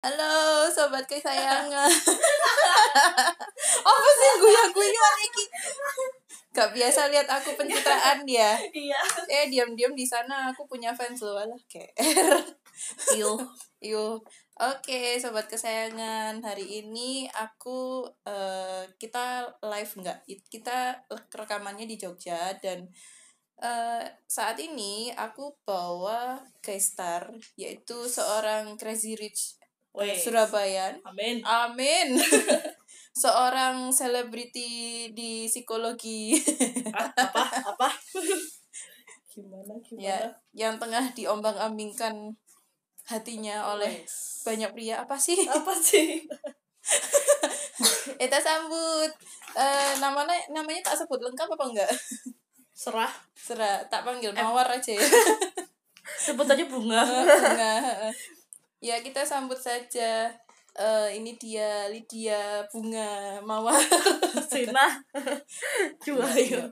Halo sobat kesayangan. Apa sih guya-guyu iki? Gak biasa lihat aku pencitraan ya. Iya. Eh diam-diam di sana aku punya fans loh alah kayak. Yuk. Yuk. Oke, sobat kesayangan. Hari ini aku eh, kita live enggak? Kita rekamannya di Jogja dan eh, saat ini aku bawa guest star yaitu seorang Crazy Rich Surabaya. Amin. Amin. Seorang selebriti di psikologi Ah, apa? Apa? gimana? Gimana? ya yang tengah diombang-ambingkan hatinya oleh Wes. banyak pria apa sih? Apa sih? Kita sambut eh namanya namanya tak sebut lengkap apa enggak? Serah. Serah tak panggil mawar aja ya. Sebut aja bunga. Bunga. Ya kita sambut saja eh ini dia Lydia Bunga Mawar. Sina. Cuayo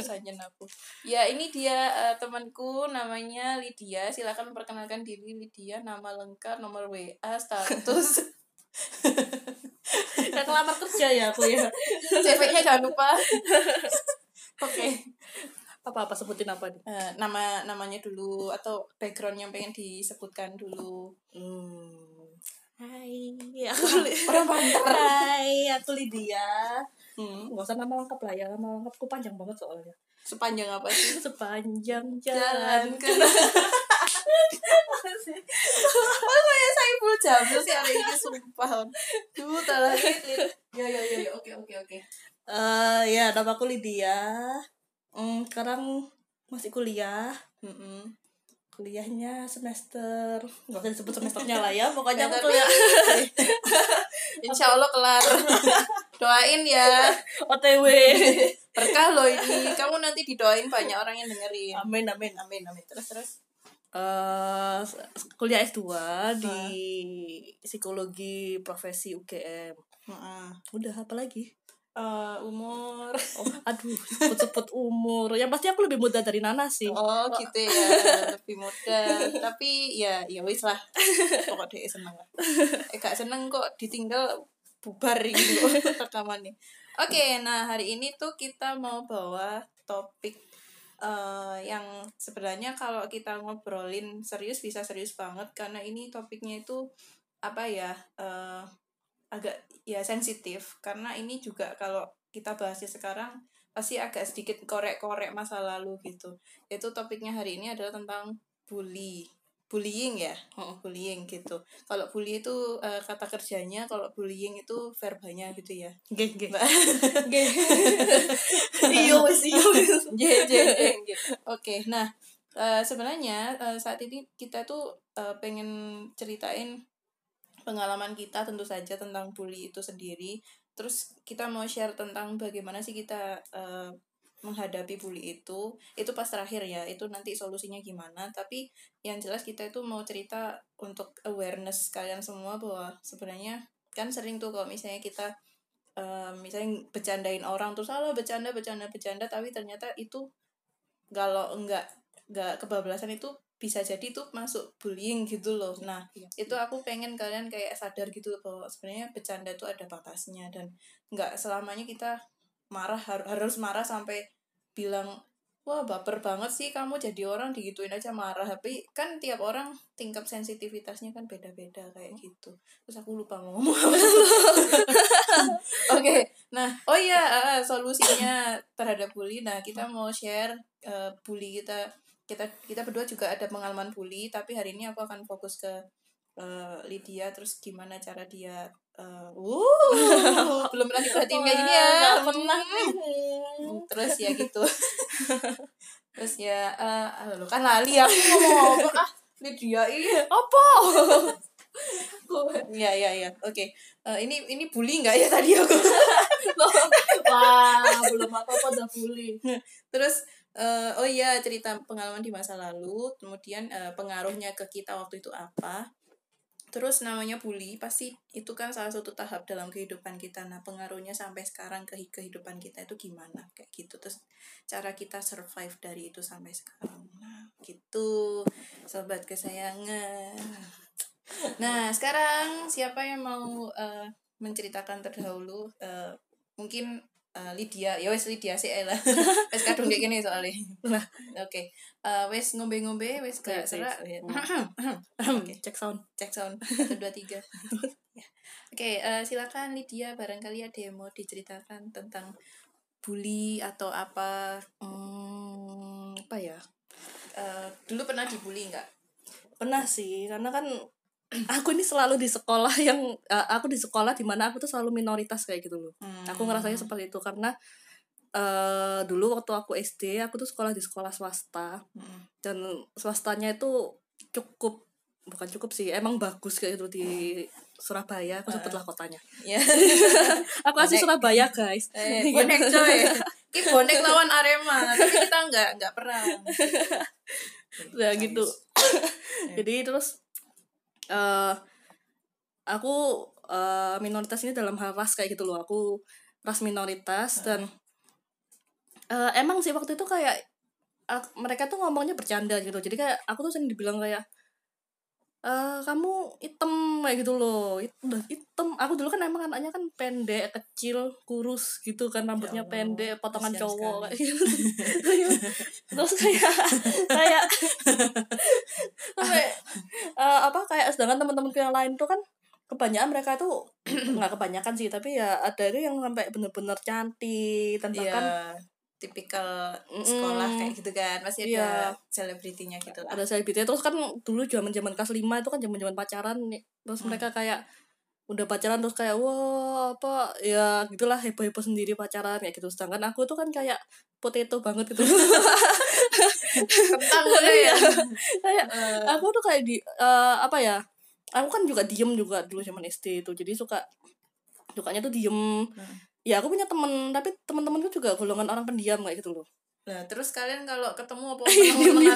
saja aku. Ya, ini dia eh, temanku namanya Lydia. Silakan memperkenalkan diri Lydia, nama lengkap, nomor WA, status. Yang lamar kerja ya aku ya. CV-nya jangan lupa. Oke. Apa-apa sebutin apa nih? Eh, nama namanya dulu atau background yang pengen disebutkan dulu. Hmm. Hai, aku Orang banter. Hai, aku Lydia. Hmm. Gak usah nama lengkap lah ya, nama lengkapku panjang banget soalnya. Sepanjang apa sih? Sepanjang Jalan jalan ke Masa ya saya full jam sih hari ini sumpah. Duh, tak lagi. Ya ya ya ya, oke oke oke. Eh ya, nama aku Lydia. Hmm, sekarang masih kuliah. Mm-mm. Kuliahnya semester, nggak usah disebut semesternya lah ya. Pokoknya Ya, aku kuliah Insya Allah kelar. Doain ya. OTW. Berkah loh ini. Kamu nanti didoain banyak orang yang dengerin. Amin, amin. Amin amin. Terus terus. Eh, kuliah S2 di psikologi profesi UGM. Heeh. Udah apa lagi? Eh, umur. Oh, aduh, sebut-sebut umur. Yang pasti aku lebih muda dari Nana sih. Oh gitu ya. Lebih muda. Tapi ya ya wis lah. Pokok dia seneng lah. Eh gak seneng kok ditinggal bubar kok rekamannya. Oke, nah hari ini tuh kita mau bawa topik eh yang sebenarnya kalau kita ngobrolin serius bisa serius banget karena ini topiknya itu apa ya eh agak ya sensitif. Karena ini juga kalau kita bahasnya sekarang pasti agak sedikit korek-korek masa lalu gitu. Itu topiknya hari ini adalah tentang bully. Bullying ya? Oh, bullying gitu. Kalau bully itu eh, kata kerjanya kalau bullying itu verbanya gitu ya. Geng, geng. Geng. Jeng, gitu. Oke, nah eh, sebenarnya eh, saat ini kita tuh eh, pengen ceritain pengalaman kita tentu saja tentang bully itu sendiri. Terus kita mau share tentang bagaimana sih kita eh, menghadapi bully itu. Itu pas terakhir ya, itu nanti solusinya gimana. Tapi yang jelas kita itu mau cerita untuk awareness kalian semua bahwa sebenarnya kan sering tuh kalau misalnya kita eh, misalnya bercandain orang terus salah bercanda bercanda bercanda tapi ternyata itu kalau enggak enggak kebablasan itu bisa jadi tuh masuk bullying gitu loh nah itu aku pengen kalian kayak sadar gitu loh bahwa sebenarnya bercanda itu ada batasnya dan enggak selamanya kita marah har- harus marah sampai bilang wah baper banget sih kamu jadi orang digituin aja marah tapi kan tiap orang tingkat sensitivitasnya kan beda-beda kayak gitu terus aku lupa mau ngomong. Oke, nah, oh iya, eh, solusinya terhadap bully. Nah, kita mau share eh, bully kita. Kita kita berdua juga ada pengalaman bully, tapi hari ini aku akan fokus ke eh, Lydia. Terus gimana cara dia? eh, uh, belum pernah diperhatiin kayak gini ya. Pernah. Terus ya gitu. Terus ya, eh lo kan lali aku ngomong apa? Ah, Lydia ini Apa? Ya ya ya, oke. Eh, ini ini bully nggak ya tadi aku? Wah, belum apa-apa udah bully. Terus eh, oh iya cerita pengalaman di masa lalu, kemudian eh, pengaruhnya ke kita waktu itu apa? Terus namanya bully pasti itu kan salah satu tahap dalam kehidupan kita. Nah pengaruhnya sampai sekarang ke kehidupan kita itu gimana kayak gitu. Terus cara kita survive dari itu sampai sekarang. Nah gitu sobat kesayangan. Nah, sekarang siapa yang mau eh, menceritakan terdahulu? Eh, mungkin eh, Lydia, ya wes Lydia sih lah. wes kadung kayak gini soalnya. Oke. Eh, wes ngombe-ngombe, wes gak serak. Oke. cek sound Cek sound. Satu, dua, tiga. Ya. Oke, eh, silakan Lydia. Barangkali ada yang mau diceritakan tentang bully atau apa. hmm, apa ya Eh, dulu pernah dibully nggak? pernah sih karena kan aku ini selalu di sekolah yang eh, aku di sekolah di mana aku tuh selalu minoritas kayak gitu loh aku ngerasanya seperti itu karena eh dulu waktu aku SD aku tuh sekolah di sekolah swasta Hmm. dan swastanya itu cukup bukan cukup sih emang bagus kayak itu di Surabaya aku sebutlah kotanya Ya. aku asli. Surabaya guys Eh, bonek coy. Ini bonek lawan Arema, tapi kita nggak nggak perang. ya gitu jadi terus eh aku eh, minoritas ini dalam hal ras kayak gitu loh. Aku ras minoritas dan eh, emang sih waktu itu kayak ak- mereka tuh ngomongnya bercanda gitu. Jadi kayak aku tuh sering dibilang kayak eh kamu hitam kayak gitu loh. It- udah hitam. Aku dulu kan emang anaknya kan pendek kecil kurus gitu kan rambutnya Allah, pendek potongan cowok kayak gitu. Terus kayak kayak sampai eh, apa kayak sedangkan teman-temanku yang lain tuh kan kebanyakan mereka tuh nggak kebanyakan sih tapi ya ada itu yang sampai bener-bener cantik bahkan Iya, tipikal sekolah kayak gitu kan. Masih Iya. ada selebritinya gitu lah. ada selebriti terus kan dulu zaman zaman kelas 5 itu kan zaman zaman pacaran nih. terus Hmm. mereka kayak udah pacaran terus kayak wah apa ya gitulah heboh heboh sendiri pacaran kayak gitu sedangkan aku tuh kan kayak potato banget gitu Kentang udah ya. kayak Eh, aku tuh kayak di eh, apa ya aku kan juga diem juga dulu zaman SD itu jadi suka sukanya tuh diem Hmm. Ya aku punya temen tapi teman-temanku juga golongan orang pendiam kayak gitu loh Nah, terus kalian kalau ketemu apa diem di menang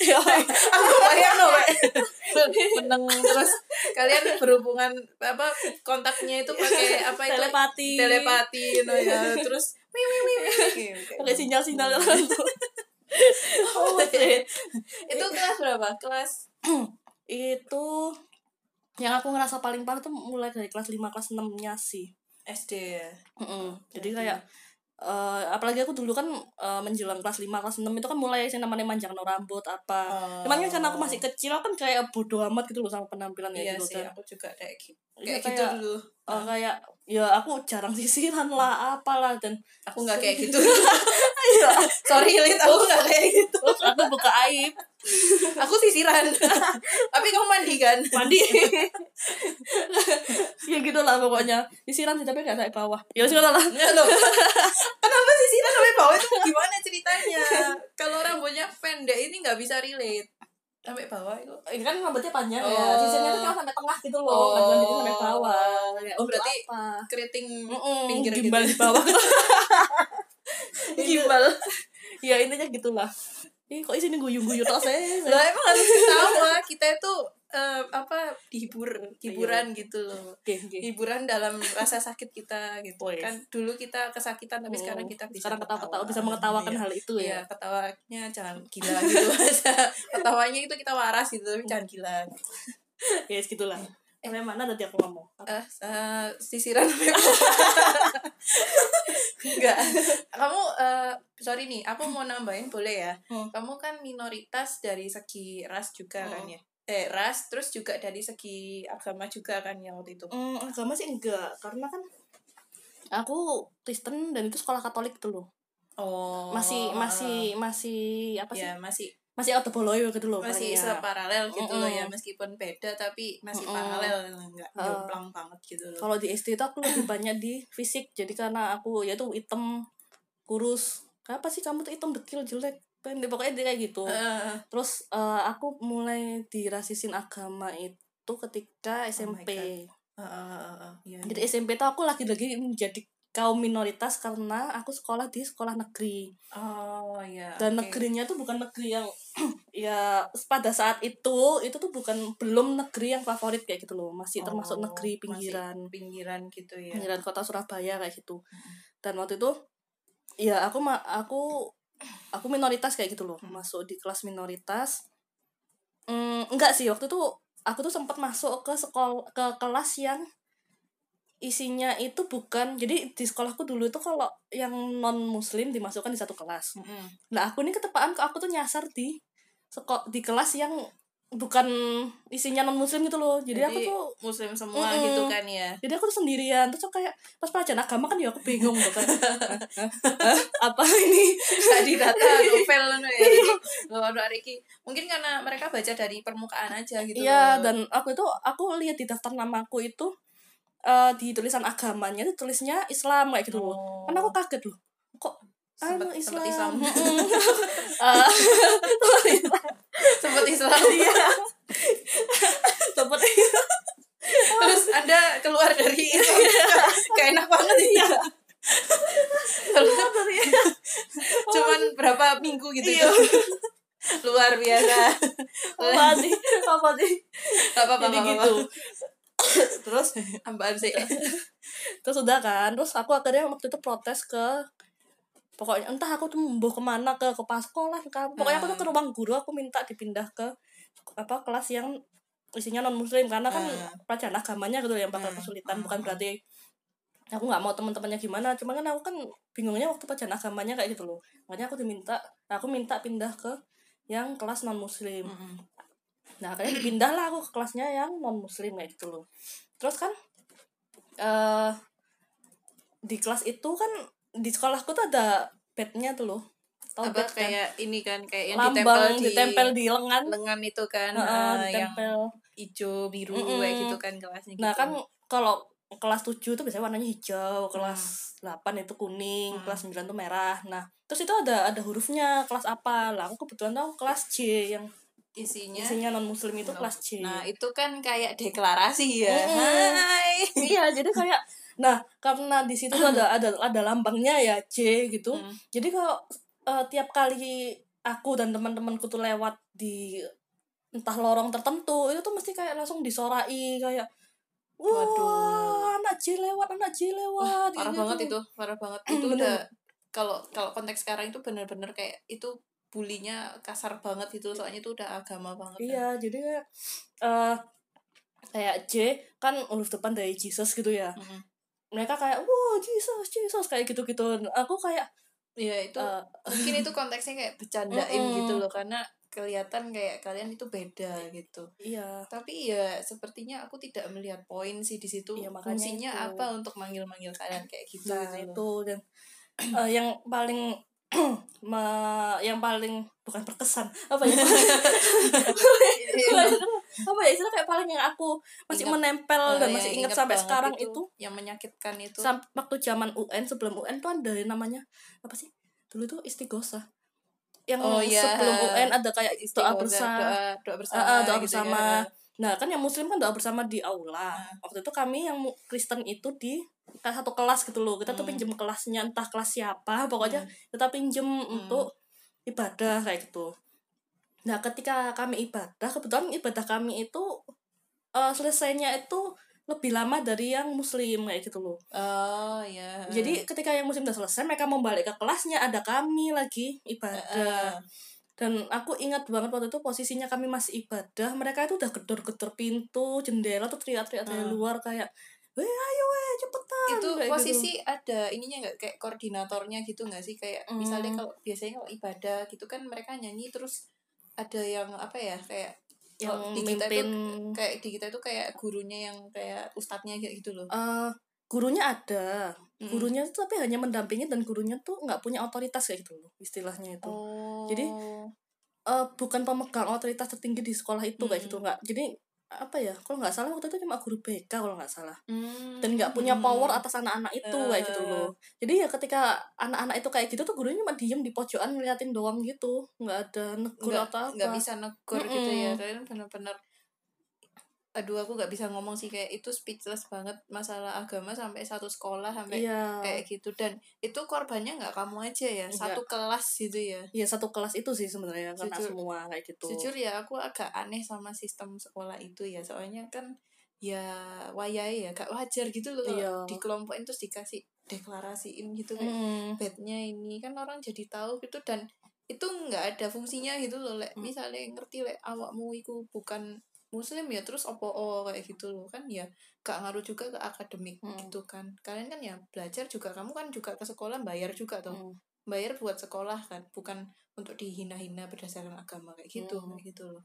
ya Aku bayang loh, Pak. Menang terus kalian berhubungan apa kontaknya itu pakai apa itu telepati telepati no ya. Terus wi wi. wi. pakai sinyal sinyal oh, Itu kelas berapa? Kelas itu yang aku ngerasa paling parah tuh mulai dari kelas 5 kelas 6 nya sih SD ya. Mm-mm. jadi kayak eh, apalagi aku dulu kan eh, menjelang kelas 5 kelas 6 itu kan mulai sih namanya manjang no rambut apa Oh. cuman kan karena aku masih kecil aku kan kayak bodo amat gitu loh sama penampilan Iya gitu sih, kan aku juga kayak gitu. Iya, Kayak gitu kayak- dulu. Eh, kayak ya aku jarang sisiran lah apalah dan Aku nggak kayak gitu. Iya. Sorry, Lid, aku nggak kayak gitu. aku buka aib Aku sisiran. Tapi kamu mandi kan? mandi ya gitu lah pokoknya sisiran sih tapi nggak sampai bawah ya sih lah loh. Kenapa sisiran sampai bawah itu gimana ceritanya? Kalau rambutnya pendek ini nggak bisa relate. Sampai bawah itu. ini kan rambutnya panjang ya Oh. sisirnya tuh cuma sampai tengah gitu loh Oh. cuma jadi sampai bawah Oh, berarti apa Keriting Mm-mm, pinggir gimbal gitu. di bawah Gimbal. ya intinya gitulah Ih, kok isinya guyung-guyung tos eh Lah emang harus ketawa. Kita itu eh, apa dihibur, hiburan gitu loh. Oke, oke. Hiburan dalam rasa sakit kita gitu. Oh, yes. Kan dulu kita kesakitan tapi Oh, sekarang kita bisa sekarang ketawa-ketawa ketawa. bisa mengetawakan Iya. hal itu Iya, ya ketawanya jangan gila gitu. Ketawanya itu kita waras gitu, tapi jangan gila. ya yes, gitulah sampai mana tadi aku ngomong Eh, eh, sisiran sampai Enggak. Kamu eh, sorry nih, aku mau nambahin boleh ya? Hmm. Kamu kan minoritas dari segi ras juga kan Hmm. ya? Eh, ras terus juga dari segi agama juga kan ya waktu itu. Hmm, agama sih enggak karena kan aku Kristen dan itu sekolah Katolik gitu loh Oh. masih masih masih apa sih ya masih masih auto boloyo gitu loh masih kayaknya. separalel gitu loh ya meskipun beda tapi masih Mm-mm. paralel enggak Uh. jomplang banget gitu loh. kalau di SD itu aku lebih banyak di fisik jadi karena aku ya itu hitam kurus. Apa sih kamu tuh hitam dekil jelek? Pendek pokoknya dia kayak gitu. Eh, terus eh, aku mulai dirasisin agama itu ketika Oh my SMP eh, eh, eh, eh, iya, jadi SMP tuh aku lagi-lagi menjadi kaum minoritas karena aku sekolah di sekolah negeri Oh iya. dan oke. negerinya tuh bukan negeri yang ya pada saat itu itu tuh bukan belum negeri yang favorit kayak gitu loh masih termasuk Oh, negeri masih pinggiran pinggiran gitu ya. pinggiran kota Surabaya kayak gitu dan waktu itu ya aku ma aku aku minoritas kayak gitu loh Hmm. masuk di kelas minoritas mm, enggak sih waktu itu aku tuh sempat masuk ke sekolah ke kelas yang isinya itu bukan jadi di sekolahku dulu itu kalau yang non muslim dimasukkan di satu kelas. Mm-mm. nah aku ini ketepaan kok aku tuh nyasar di seko di kelas yang bukan isinya non muslim gitu loh. Jadi, aku Jadi, tuh muslim semua Mm-mm. gitu kan ya? Jadi aku tuh sendirian terus aku kayak pas pelajaran agama kan ya aku bingung gitu kan. Apa ini? Tadi data novel ngono ya Jadi, loh aduh Ariki mungkin karena mereka baca dari permukaan aja gitu Iya dan aku itu aku lihat di daftar namaku itu eh di tulisan agamanya itu tulisnya Islam kayak gitu loh. Oh. Kan aku kaget loh. Kok anu Islam? sempet Islam. Eh, sempet Islam Iya. Sempet terus anda keluar dari Islam kayak enak banget ya cuman berapa minggu gitu Iya. luar biasa apa sih? Apa sih? Apa-apa Jadi apa-apa. gitu. Terus? Apaan sih? Terus udah kan terus aku akhirnya waktu itu protes ke pokoknya entah aku tuh mau ke mana ke kepala sekolah ke pokoknya aku tuh ke ruang guru aku minta dipindah ke apa kelas yang isinya non muslim karena kan Ah. pelajaran agamanya gitu yang bakal Hmm. kesulitan. Hmm. bukan berarti aku nggak mau teman-temannya gimana. Cuma kan aku kan bingungnya waktu pelajaran agamanya kayak gitu loh. Makanya aku diminta aku minta pindah ke yang kelas non muslim Mm-mm. Nah, akhirnya dipindah lah aku ke kelasnya yang non muslim kayak gitu loh. Terus kan eh di kelas itu kan di sekolahku tuh ada bednya tuh loh. Tahu apa bed kan? kayak ini kan kayak yang lambang ditempel di ditempel di lengan. lengan itu kan Heeh, ah, yang hijau biru Mm-mm. kayak gitu kan kelasnya Nah, gitu. kan kalau kelas 7 itu biasanya warnanya hijau, kelas 8 itu kuning, Hmm. kelas 9 itu merah. Nah, terus itu ada ada hurufnya kelas apa? Lah aku kebetulan tahu kelas J yang isinya isinya non muslim itu No. kelas J. nah itu kan kayak deklarasi ya hai iya jadi kayak nah karena di situ ada ada ada lambangnya ya C gitu Mm. jadi kalau eh, tiap kali aku dan teman-temanku tuh lewat di entah lorong tertentu itu tuh mesti kayak langsung disorai kayak wah Waduh. anak J lewat anak J lewat parah gitu. banget itu parah banget itu Bener. udah kalau kalau konteks sekarang itu bener-bener kayak itu bulinya kasar banget itu soalnya itu udah agama banget kan. iya jadi kayak eh kayak J kan huruf depan dari Jesus gitu ya Mm-mm. mereka kayak wah Jesus Jesus kayak gitu gitu aku kayak Iya itu eh, mungkin itu konteksnya kayak bercandain Mm-mm. gitu loh karena kelihatan kayak kalian itu beda gitu iya tapi ya sepertinya aku tidak melihat poin sih di situ Iya, makanya fungsinya itu. apa untuk manggil-manggil kalian kayak gitu nah gitu itu dan eh, yang paling me- yang paling bukan berkesan apa ya apa ya istilah kayak paling yang aku masih Ingat. menempel Eh, dan masih ingat sampai sekarang itu, yang menyakitkan itu sam waktu zaman UN sebelum UN tuh ada yang namanya apa sih dulu tuh istighosa yang Oh, iya. sebelum UN ada kayak doa Istighfar, bersama doa, doa bersama Ah, ah, doa gitu bersama. ya. Nah, kan yang muslim kan doa bersama di aula. Ah. Waktu itu kami yang Kristen itu di satu kelas gitu loh. Kita tuh Hmm. pinjem kelasnya entah kelas siapa, pokoknya kita pinjem untuk ibadah kayak gitu. Nah, ketika kami ibadah, kebetulan ibadah kami itu eh, selesainya itu lebih lama dari yang muslim kayak gitu loh. oh ya Jadi ketika yang muslim udah selesai, mereka mau balik ke kelasnya, ada kami lagi ibadah. Dan aku ingat banget waktu itu posisinya kami masih ibadah, mereka itu udah gedor-gedor pintu, jendela tuh teriak-teriak dari Hmm. luar kayak, "Weh, ayo weh, cepetan." itu kayak gitu. posisi ada ininya nggak kayak koordinatornya gitu nggak sih kayak Hmm. misalnya kalau biasanya kalau ibadah gitu kan mereka nyanyi terus ada yang apa ya kayak yang di kita mimpin itu kayak di kita itu kayak gurunya yang kayak ustadznya kayak gitu loh eh, gurunya ada. Mm. Gurunya tuh tapi hanya mendampingi dan gurunya tuh nggak punya otoritas kayak gitu loh, istilahnya itu. oh Jadi, eh bukan pemegang otoritas tertinggi di sekolah itu kayak Mm. gitu nggak. Jadi apa ya? Kalau nggak salah waktu itu cuma guru BK kalau nggak salah. Hmm. dan nggak punya power atas anak-anak itu kayak gitu loh jadi ya ketika anak-anak itu kayak gitu tuh gurunya cuma diem di pojokan ngeliatin doang gitu nggak ada negur atau apa nggak bisa negur gitu ya kalian benar-benar aduh aku nggak bisa ngomong sih kayak itu speechless banget masalah agama sampai satu sekolah sampai iya kayak gitu dan itu korbannya nggak kamu aja ya Nggak. satu kelas gitu ya iya satu kelas itu sih sebenarnya karena Jujur- semua kayak gitu jujur ya aku agak aneh sama sistem sekolah itu ya soalnya kan ya wayai ya gak wajar gitu loh Iya. dikelompokin terus dikasih deklarasiin gitu kayak Mm. bednya ini kan orang jadi tahu gitu dan itu nggak ada fungsinya gitu loh lek Hmm. misalnya ngerti lek awakmu itu bukan muslim ya terus opo oh kayak gitu loh kan ya gak ngaruh juga ke akademik Hmm. gitu kan kalian kan ya belajar juga kamu kan juga ke sekolah bayar juga tuh Hmm. bayar buat sekolah kan bukan untuk dihina-hina berdasarkan agama kayak gitu Hmm. kayak gitu loh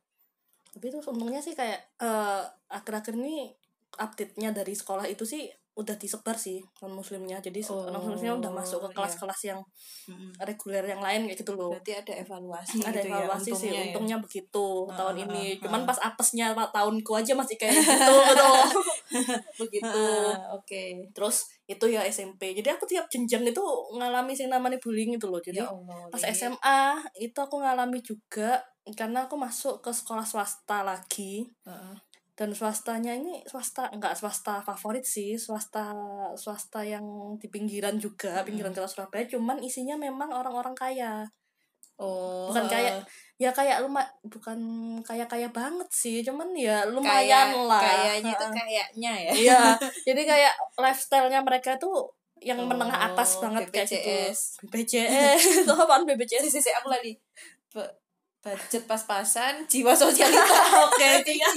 tapi itu untungnya sih kayak eh akhir-akhir ini update-nya dari sekolah itu sih udah disebar sih non muslimnya jadi Oh, non muslimnya udah masuk ke iya. kelas-kelas yang Mm-mm. reguler yang lain kayak gitu loh berarti ada evaluasi ada gitu ya, evaluasi sih untungnya ya. untungnya begitu Ah, tahun ah, ini ah, cuman pas apesnya pak tahunku aja masih kayak gitu gitu begitu oke terus itu ya SMP jadi aku tiap jenjang itu ngalami sih namanya bullying itu loh jadi ya Allah pas. SMA itu aku ngalami juga karena aku masuk ke sekolah swasta lagi Heeh. Dan swastanya ini swasta enggak swasta favorit sih swasta swasta yang di pinggiran juga Mm-mm. pinggiran kota Surabaya. Cuman isinya memang orang-orang kaya. Oh Bukan kayak- heeh. ya kayak lumah bukan kaya kaya banget sih cuman ya lumayan Kayak- lah. kayaknya itu kayaknya ya. Iya jadi kayak lifestyle-nya mereka tuh yang Oh, menengah atas banget kayak gitu. BPJS. BPJS itu apaan BPJS sisi aku lagi budget pas-pasan jiwa sosialita oke iya.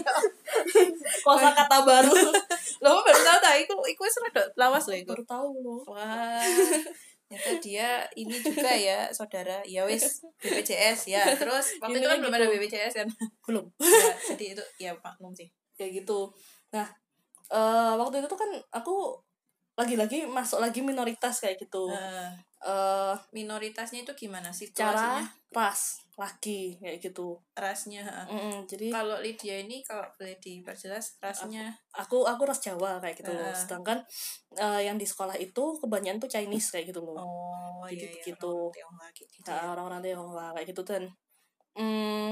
Kosa kata baru. Lo baru tahu tak iku iku wis rada lawas loh iku. Baru tahu loh. Wah ternyata dia ini juga ya saudara. Ya wis BPJS ya. Terus waktu itu kan belum gitu. ada BPJS kan? Belum. Ya, jadi itu ya maklum sih. Kayak gitu. Nah eh waktu itu tuh kan aku lagi-lagi masuk lagi minoritas kayak gitu. Heeh. eh minoritasnya itu gimana sih cara ras lagi kayak gitu rasnya heeh. Mm-mm, jadi kalau Lydia ini kalau boleh diperjelas rasnya aku aku ras Jawa kayak gitu loh Ah. sedangkan eh, yang di sekolah itu kebanyakan tuh Chinese kayak gitu loh oh Jadi iya, iya, begitu. orang Tionghoa kayak gitu ya. Nah, orang-orang Tionghoa kayak gitu dan mm,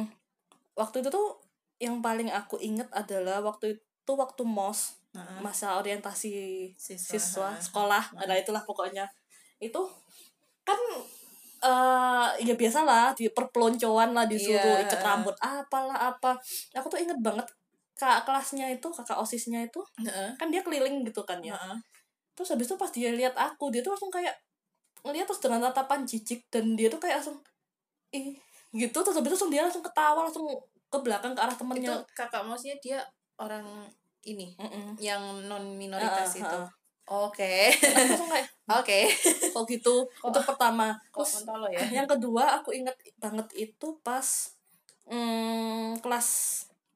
waktu itu tuh yang paling aku inget adalah waktu itu waktu mos Heeh. masa orientasi Siswa, siswa sekolah nah itulah pokoknya itu kan eh ya biasalah di perpeloncoan lah disuruh Iya, ikat rambut apalah apa aku tuh inget banget kak kelasnya itu kakak osisnya itu Heeh. kan dia keliling gitu kan ya Heeh. terus habis itu pas dia lihat aku dia tuh langsung kayak ngeliat terus dengan tatapan jijik dan dia tuh kayak langsung ih gitu terus habis itu langsung dia langsung ketawa langsung ke belakang ke arah itu temennya kakak maksudnya dia orang ini Mm-mm. yang non minoritas Heeh, itu heeh. oke langsung kayak oke. Kok gitu? Itu pertama. kok terus mentolo ya? yang kedua aku inget banget itu pas hmm, kelas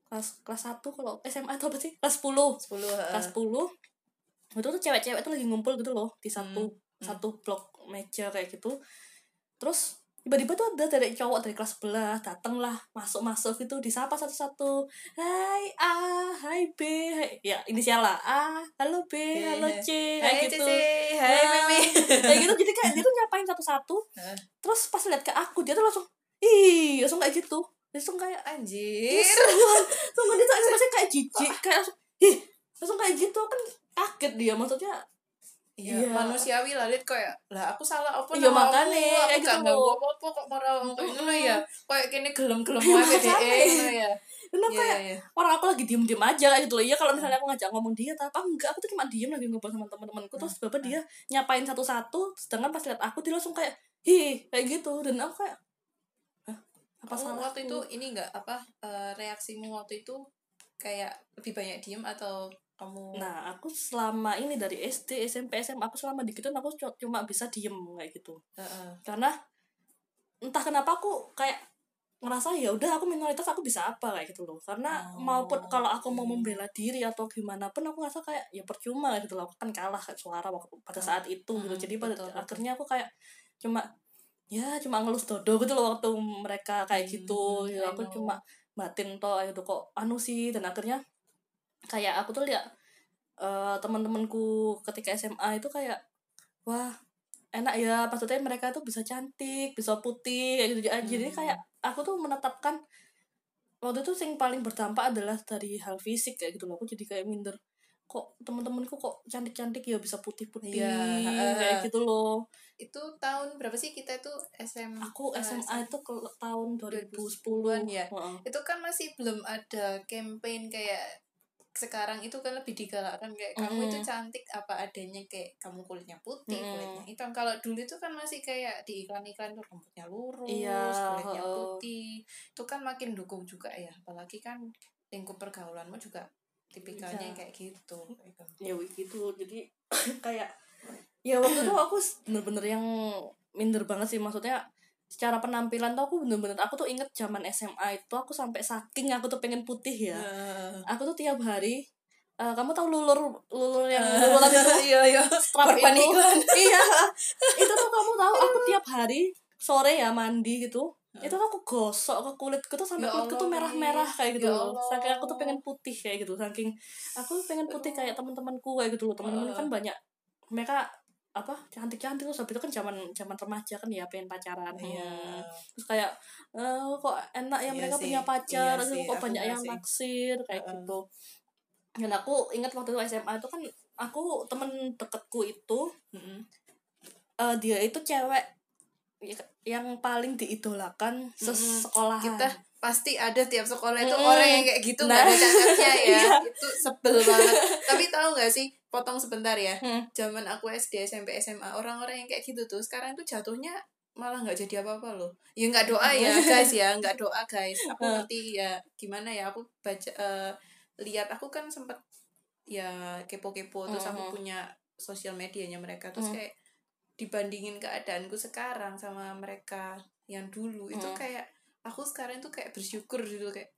kelas kelas satu kalau SMA atau apa sih? Kelas 10 sepuluh kelas 10 itu tuh cewek-cewek tuh lagi ngumpul gitu loh di satu Hmm, satu blok meja kayak gitu. Terus tiba-tiba tuh ada dari cowok dari kelas sebelah dateng lah masuk masuk gitu disapa satu-satu. Hai A hai B ya inisial lah. A halo B Iya, halo iya. C kayak gitu. Cici. Hai Nah, Mimi. kayak gitu. Jadi kayak dia tuh nyapain satu-satu. Terus pas lihat ke aku dia tuh langsung ih langsung kayak gitu. Langsung kayak anjir. Sumpah dia tuh ekspresinya kayak jijik Kayak langsung Ih Langsung kayak gitu. Kan kaget dia Maksudnya Iya, Iya. manusiawi lah. Lihat kayak lah aku salah apa Iya, nama makanya, aku, kayak aku gitu gak loh. nganggo apa-apa kok marah loh ya. Kayak kini gelem-gelem wae gitu ya Dan aku iya kayak iya Orang aku lagi diem-diem aja kayak gitu loh. Iya kalau misalnya aku ngajak ngomong dia Tapi apa enggak Aku tuh cuma diem lagi ngobrol sama teman-temanku Terus Hmm, bapak dia Nyapain satu-satu Sedangkan pas lihat aku Dia langsung kayak Hi Kayak gitu. Dan aku kayak Hah? Apa Kamu salah waktu itu ini enggak apa eh, reaksimu waktu itu kayak lebih banyak diem atau kamu Nah aku selama ini dari SD SMP SMA Aku selama di gitu Aku cu- cuma bisa diem kayak gitu. Heeh. karena entah kenapa aku kayak ngerasa ya udah aku minoritas aku bisa apa? kayak gitu loh. Karena Oh, maupun kalau aku mau membela diri atau gimana pun aku ngerasa kayak ya percuma gitu loh. Aku kan kalah kayak suara waktu pada saat itu gitu. Jadi pada betul, akhirnya aku kayak cuma ya cuma ngelus dodo gitu loh waktu mereka kayak Hmm, gitu. ya, I aku know. cuma batin toh gitu. Kok anu sih? Dan akhirnya kayak aku tuh lihat eh teman-temanku ketika SMA itu kayak wah enak ya maksudnya mereka tuh bisa cantik bisa putih kayak gitu jadi Hmm. kayak aku tuh menetapkan waktu itu yang paling berdampak adalah dari hal fisik kayak gitu loh aku jadi kayak minder kok teman-temanku kok cantik-cantik ya bisa putih-putih Iya, kayak heeh. gitu loh itu tahun berapa sih kita itu SM aku SMA itu ke tahun 2010 2010-an ya? Heeh. itu kan masih belum ada campaign kayak sekarang itu kan lebih digalakkan kayak kamu itu Mm. cantik apa adanya kayak kamu kulitnya putih Mm. kulitnya hitam kalau dulu itu kan masih kayak di iklan-iklan tuh rambutnya lurus Iya, kulitnya heeh. putih itu kan makin dukung juga ya apalagi kan lingkup pergaulanmu juga tipikalnya Iya. kayak gitu ya gitu jadi kayak ya waktu itu aku bener-bener yang minder banget sih maksudnya secara penampilan tuh aku bener-bener aku tuh inget zaman SMA itu aku sampai saking aku tuh pengen putih ya. Aku tuh tiap hari eh, kamu tahu lulur lulur yang luluran itu? Iya iya. Strap itu. iya. Itu tuh kamu tahu aku tiap hari sore ya mandi gitu itu tuh aku gosok ke kulitku tuh sampai Ya kulitku tuh merah-merah kayak gitu Ya saking aku tuh pengen putih kayak gitu saking aku pengen putih kayak teman-temanku kayak gitu loh. Teman-teman kan banyak mereka apa cantik-cantik terus habis itu kan zaman zaman remaja kan ya pengen pacaran Iya. Hmm. terus kayak eh, kok enak ya Iya mereka sih, punya pacar iya terus kok banyak yang naksir kayak Heeh. gitu dan aku ingat waktu itu SMA itu kan aku temen deketku itu Mm-mm. eh, dia itu cewek y- yang paling diidolakan sesekolahan kita pasti ada tiap sekolah itu Mm-mm. orang yang kayak gitu nggak Nah. ada cacatnya ya itu sebel banget tapi tahu nggak sih potong sebentar ya Hmm. zaman aku SD SMP SMA orang-orang yang kayak gitu tuh sekarang tuh jatuhnya malah nggak jadi apa-apa loh ya nggak doa ya guys ya nggak doa guys aku Hmm. ngerti ya gimana ya aku baca eh, lihat aku kan sempet ya kepo-kepo terus aku punya sosial medianya mereka terus Hmm. kayak dibandingin keadaanku sekarang sama mereka yang dulu itu Hmm. kayak aku sekarang tuh kayak bersyukur gitu kayak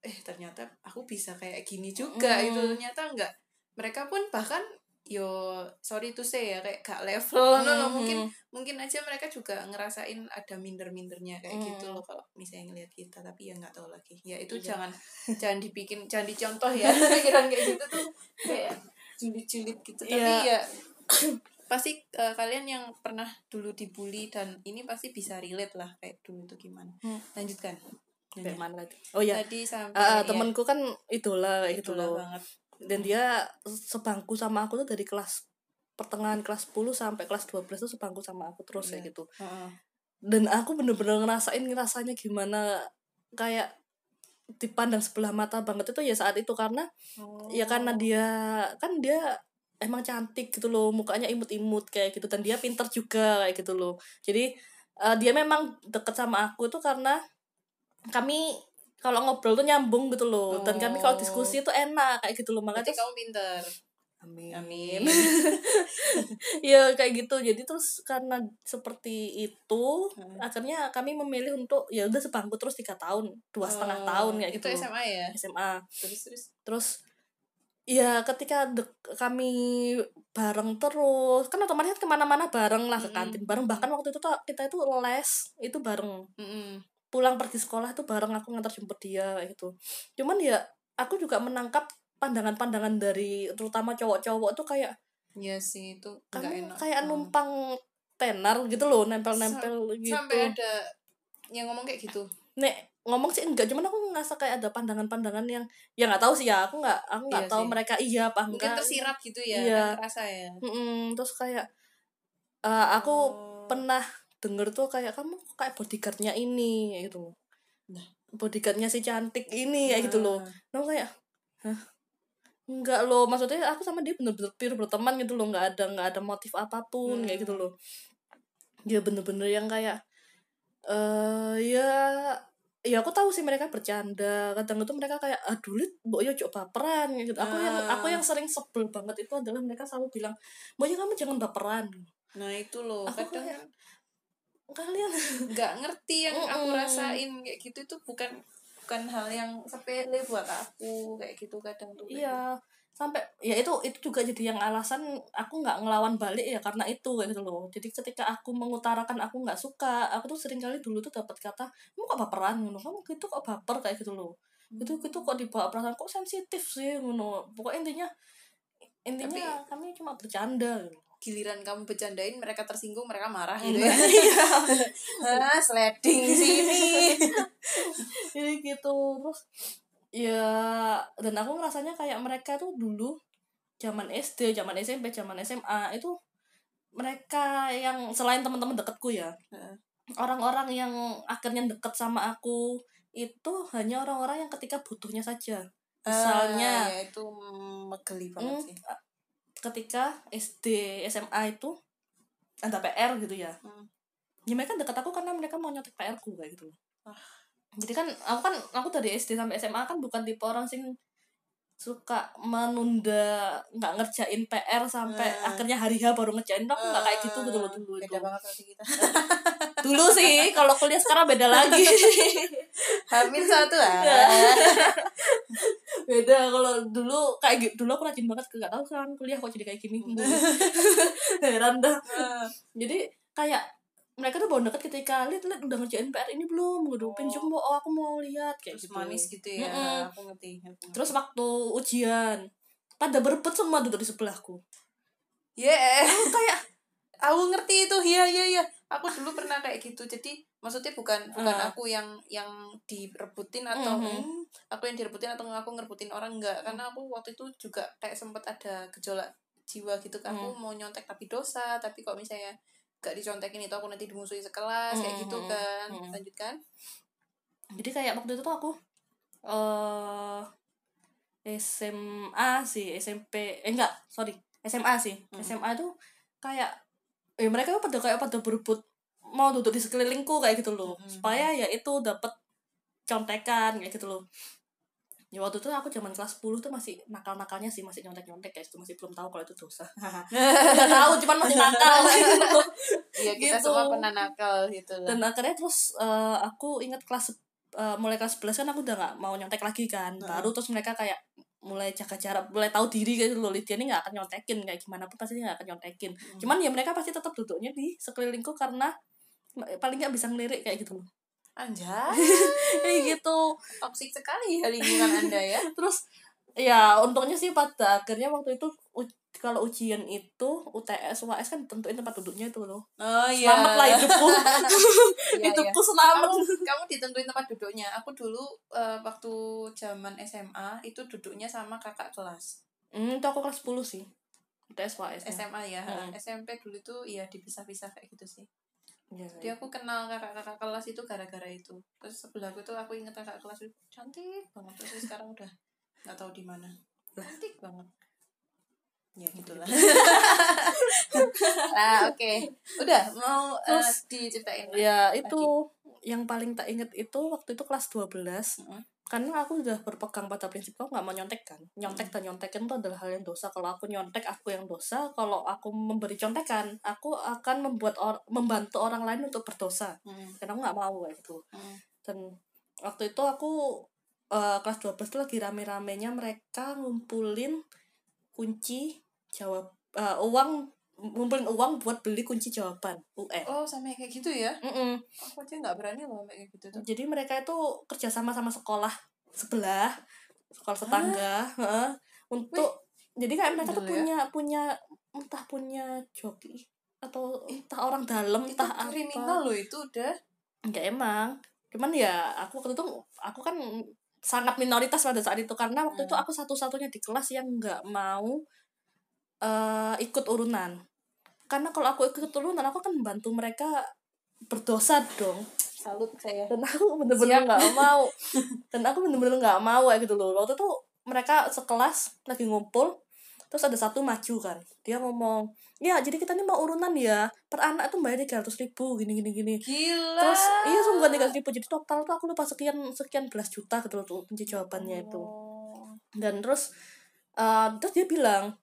eh ternyata aku bisa kayak gini juga Hmm. itu ternyata enggak mereka pun bahkan yo sorry to say ya kayak gak level no, no, Hmm. mungkin mungkin aja mereka juga ngerasain ada minder-mindernya kayak gitu Hmm. loh kalau misalnya ngeliat kita tapi ya nggak tahu lagi ya itu Iya. jangan jangan dibikin jangan dicontoh ya pikiran kayak gitu tuh kayak julid-julid gitu tapi Iya. ya pasti eh, kalian yang pernah dulu dibully dan ini pasti bisa relate lah kayak dulu itu gimana Hmm. lanjutkan Kayak mana tadi? Oh ya, tadi sampai ah, ah, ya, kan idola gitu itulah loh. banget Dan dia sebangku sama aku tuh dari kelas pertengahan kelas 10 sampai kelas 12 tuh sebangku sama aku terus kayak Iya. gitu. Heeh. Dan aku bener-bener ngerasain rasanya gimana kayak dipandang sebelah mata banget itu ya saat itu karena ya karena Oh. dia kan dia emang cantik gitu loh mukanya imut-imut kayak gitu dan dia pinter juga kayak gitu loh. Jadi eh, dia memang deket sama aku itu karena kami kalau ngobrol tuh nyambung gitu loh dan kami kalau Oh. diskusi itu enak kayak gitu loh. Makanya terus kamu pinter. Amin. Amin. Ya kayak gitu. Jadi terus karena seperti itu Hmm. akhirnya kami memilih untuk ya udah sebangku terus tiga tahun dua setengah tahun kayak itu gitu. SMA ya? SMA terus terus? Terus ya ketika dek- kami bareng terus kan otomatis ke mana-mana bareng lah ke kantin bareng. Bahkan waktu itu tuh kita itu les itu bareng. Mm-mm. pulang pergi sekolah tuh bareng aku ngantar jemput dia gitu. Cuman ya aku juga menangkap pandangan-pandangan dari terutama cowok-cowok tuh kayak Iya sih itu kamu enak. kayak Hmm. numpang tenar gitu loh nempel-nempel gitu. sampai ada yang ngomong kayak gitu. Nek ngomong sih enggak cuman aku ngerasa kayak ada pandangan-pandangan yang ya nggak tahu sih ya aku nggak aku nggak Iya tahu sih. mereka iya apa mungkin enggak tersirat gitu ya Iya. terasa ya Mm-mm, terus kayak eh, aku Oh. pernah denger tuh kayak kamu kayak bodyguardnya ini kayak gitu Nah. bodyguardnya si cantik ini kayak gitu loh Nah, kayak hah enggak loh maksudnya aku sama dia bener-bener pure berteman gitu loh nggak ada nggak ada motif apa pun kayak gitu Hmm. loh dia bener-bener yang kayak eh ya ya aku tahu sih mereka bercanda. Kadang itu mereka kayak aduh lit mbok yo cok baperan gitu. Aku yang Ah. aku yang sering sebel banget itu adalah mereka selalu bilang mbok yo kamu jangan baperan. Nah itu loh. Aku kadang kayak- kalian nggak ngerti yang aku Mm-mm. rasain. Kayak gitu itu bukan bukan hal yang sepele buat aku kayak gitu kadang tuh iya sampai ya itu itu juga jadi yang alasan aku nggak ngelawan balik ya karena itu kayak gitu loh. Jadi ketika aku mengutarakan aku nggak suka aku tuh sering kali dulu tuh dapat kata kamu kok baperan? Ngono. Kamu gitu kok baper? Kayak gitu loh. Itu gitu kok dibawa perasaan kok sensitif sih? Ngono. Pokoknya intinya intinya kami cuma bercanda gitu. giliran kamu bercandain mereka tersinggung mereka marah gitu Iya. ya. Ah sliding sini. Jadi gitu. Terus ya dan aku ngerasanya kayak mereka tuh dulu zaman SD zaman SMP zaman SMA itu mereka yang selain teman-teman deketku ya Heeh. orang-orang yang akhirnya deket sama aku itu hanya orang-orang yang ketika butuhnya saja misalnya Ah, ya itu megeli banget Hmm, sih ketika SD SMA itu ada PR gitu ya Hmm. ya mereka deket aku karena mereka mau nyotek PR ku kayak gitu Ah. Jadi kan aku kan aku dari SD sampai SMA kan bukan tipe orang sing suka menunda nggak ngerjain PR sampai Hmm. akhirnya hari H baru ngerjain. Aku nggak kayak gitu gitu loh dulu itu. Beda banget kita. Dulu sih kalau kuliah sekarang beda lagi. Hamil satu ah Ya. beda. Kalau dulu kayak gitu dulu aku rajin banget nggak tahu sekarang kuliah kok jadi kayak gini. Heran dah. Ah. jadi kayak mereka tuh baru deket ketika lihat lihat udah ngerjain PR ini belum udah Oh. pinjam oh aku mau lihat kayak terus gitu manis gitu ya Mm-mm. aku ngerti aku ngerti. terus waktu ujian pada berebut semua duduk di sebelahku ya kayak aku ngerti itu iya iya iya aku dulu pernah kayak gitu jadi maksudnya bukan bukan Ah. aku yang yang direbutin atau Mhm. hmm, aku yang direbutin atau aku ngerebutin orang enggak karena aku waktu itu juga kayak sempat ada gejolak jiwa gitu kan aku Hmm. mau nyontek tapi dosa tapi kok misalnya gak dicontekin itu aku nanti dimusuhi sekelas kayak gitu Mhm. kan Mhm. lanjutkan jadi kayak waktu itu tuh aku eh SMA sih SMP eh enggak sorry SMA sih Hmm. SMA tuh kayak eh mereka tuh pada kayak pada berebut mau duduk di sekelilingku kayak gitu loh Hmm. supaya ya itu dapat contekan kayak gitu loh ya waktu itu aku zaman kelas 10 tuh masih nakal-nakalnya sih masih nyontek-nyontek guys itu masih belum tahu kalau itu dosa. Nggak tahu cuman masih nakal. Iya kita Gitu. semua pernah nakal gitu lah dan akhirnya terus eh, aku ingat kelas eh, mulai kelas 11 kan aku udah nggak mau nyontek lagi kan. Heeh. baru terus mereka kayak mulai jaga jarak mulai tahu diri kayak gitu loh Lydia ini nggak akan nyontekin kayak gimana pun pasti dia nggak akan nyontekin. Hmm. cuman ya mereka pasti tetap duduknya di sekelilingku karena paling nggak bisa ngelirik kayak gitu loh anjay. Kayak gitu. Toksik sekali ya lingkungan anda ya. Terus ya untungnya sih pada akhirnya waktu itu kalau ujian itu UTS UAS kan tentuin tempat duduknya itu loh. Oh iya. Selamat lah hidupku. Iya, hidupku selamat. Kamu kamu ditentuin tempat duduknya. Aku dulu eh, waktu zaman SMA itu duduknya sama kakak kelas. Hmm, itu aku kelas 10 sih. UTS UAS ya. SMA ya. Hmm. SMP dulu tuh ya dipisah-pisah kayak gitu sih Iya, dia aku kenal kakak-kakak kelas itu gara-gara itu. Terus sebelahku tuh aku inget kakak kelas itu cantik banget. Terus sekarang udah nggak tahu di mana. Cantik banget. Ya gitulah. nah oke. Udah mau eh, Terus- diceritain ya itu yang paling tak inget itu waktu itu kelas 12 Mm-mm. Karena aku udah berpegang pada prinsip aku nggak mau nyontek kan? Nyontek dan nyontekin itu adalah hal yang dosa. Kalau aku nyontek aku yang dosa. Kalau aku memberi contekan aku akan membuat or membantu orang lain untuk berdosa. Hmm, karena aku nggak mau kayak gitu. Hmm. dan waktu itu aku eh, kelas 12 tuh lagi rame-ramenya mereka ngumpulin kunci jawab eh, uang ngumpulin uang buat beli kunci jawaban UN oh sampai kayak gitu ya? Mm-mm. aku aja nggak berani loh kayak gitu tuh? Jadi mereka itu kerja sama sama sekolah sebelah sekolah tetangga heeh, untuk jadi kayak mereka tuh ya. punya punya entah punya joki atau entah orang dalam itu entah kriminal apa loh itu udah. Enggak emang. Cuman ya aku waktu itu aku kan sangat minoritas pada saat itu. Karena waktu itu Hmm. aku satu-satunya di kelas yang nggak mau eh ikut urunan. Karena kalau aku ikut urunan aku akan membantu mereka berdosa dong. Salut saya. Dan aku bener-bener nggak mau. Dan aku bener-bener nggak mau kayak gitu loh. Waktu itu mereka sekelas lagi ngumpul terus ada satu maju kan. Dia ngomong ya jadi kita ini mau urunan ya. Per anak tuh bayar tiga ratus ribu gini gini gini. Gila. Terus iya sungguh tiga ribu. Jadi total tuh aku lupa sekian sekian belas juta gitu loh tuh jawabannya itu. Oh. dan terus eh, terus dia bilang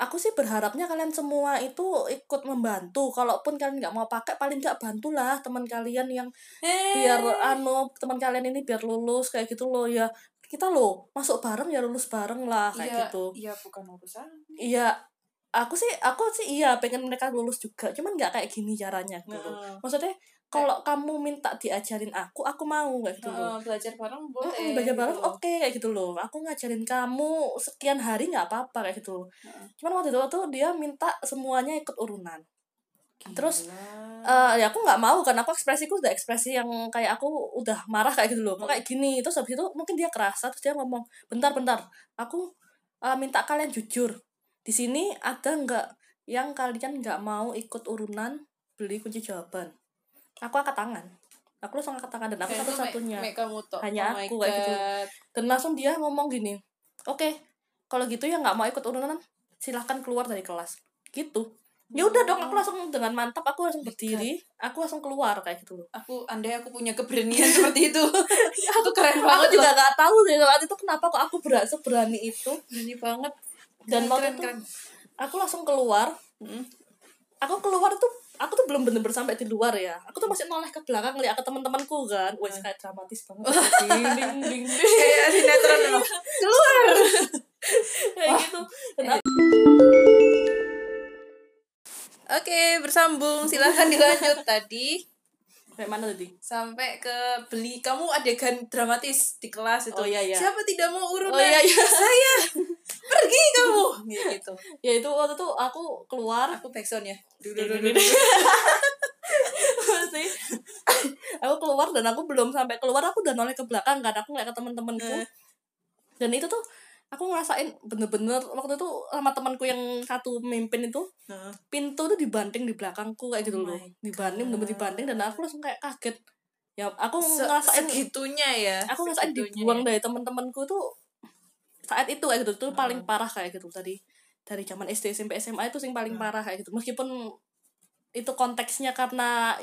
aku sih berharapnya kalian semua itu ikut membantu kalaupun kalian nggak mau pakai paling nggak bantulah teman kalian yang Eh. biar anu teman kalian ini biar lulus kayak gitu loh ya kita loh masuk bareng ya lulus bareng lah kayak iya, gitu iya bukan urusan iya aku sih aku sih iya pengen mereka lulus juga cuman nggak kayak gini caranya gitu. Heeh. maksudnya kalau kamu minta diajarin aku aku mau kayak gitu loh. Heeh, belajar bareng boleh Mm-mm, belajar bareng gitu. oke kayak gitu loh. Aku ngajarin kamu sekian hari nggak apa-apa kayak gitu loh. Cuman waktu itu tuh dia minta semuanya ikut urunan. Terus, Gila. Eh ya aku nggak mau karena aku ekspresiku udah ekspresi yang kayak aku udah marah kayak gitu loh. Kok kayak gini? Terus habis itu mungkin dia kerasa terus dia ngomong bentar bentar. Aku eh, minta kalian jujur. Di sini ada nggak yang kalian nggak mau ikut urunan? Beli kunci jawaban aku angkat tangan. Aku langsung angkat tangan dan aku kamu toh. Hanya Oh aku kayak gitu. Dan langsung dia ngomong gini oke kalau gitu ya nggak mau ikut urunan silahkan keluar dari kelas. Gitu. Ya udah dong aku langsung dengan mantap aku langsung berdiri aku langsung keluar kayak gitu loh. Aku andai aku punya keberanian seperti itu. Itu keren banget aku juga gak tahu sih saat itu kenapa kok aku berat seberani itu. Berani banget. Dan Keren, waktu keren, itu keren. aku langsung keluar. Mm. aku keluar tuh aku tuh belum bener-bener sampai di luar ya. Aku tuh masih noleh ke belakang ngeliat ke teman-temanku kan. Wah kayak dramatis banget. Ding ding ding ding. Kayak sinetron loh. Keluar. Kayak gitu. Oke bersambung. Silahkan dilanjut tadi. Kayak mana tadi? Sampai ke beli. Kamu adegan dramatis di kelas itu. Oh, iya, iya. siapa tidak mau urunan Oh, iya, iya. saya pergi kamu. Gitu. Ya itu waktu itu aku keluar. Aku backsound ya. Pasti. aku keluar dan aku belum sampai keluar aku udah noleh ke belakang kan. Aku ngeliat ke teman-temanku Eh. dan itu tuh aku ngerasain bener-bener waktu itu sama temanku yang satu mimpin itu pintu tuh dibanting di belakangku kayak gitu Oh loh. dibanting bener God. dibanting dan aku langsung kayak kaget. Ya aku se- ngerasain segitunya ya aku ngerasain segitunya dibuang ya. dari teman-temanku tuh saat itu kayak gitu tuh Hmm. paling parah kayak gitu tadi dari zaman SD SMP SMA itu sing paling Hmm. parah kayak gitu meskipun itu konteksnya karena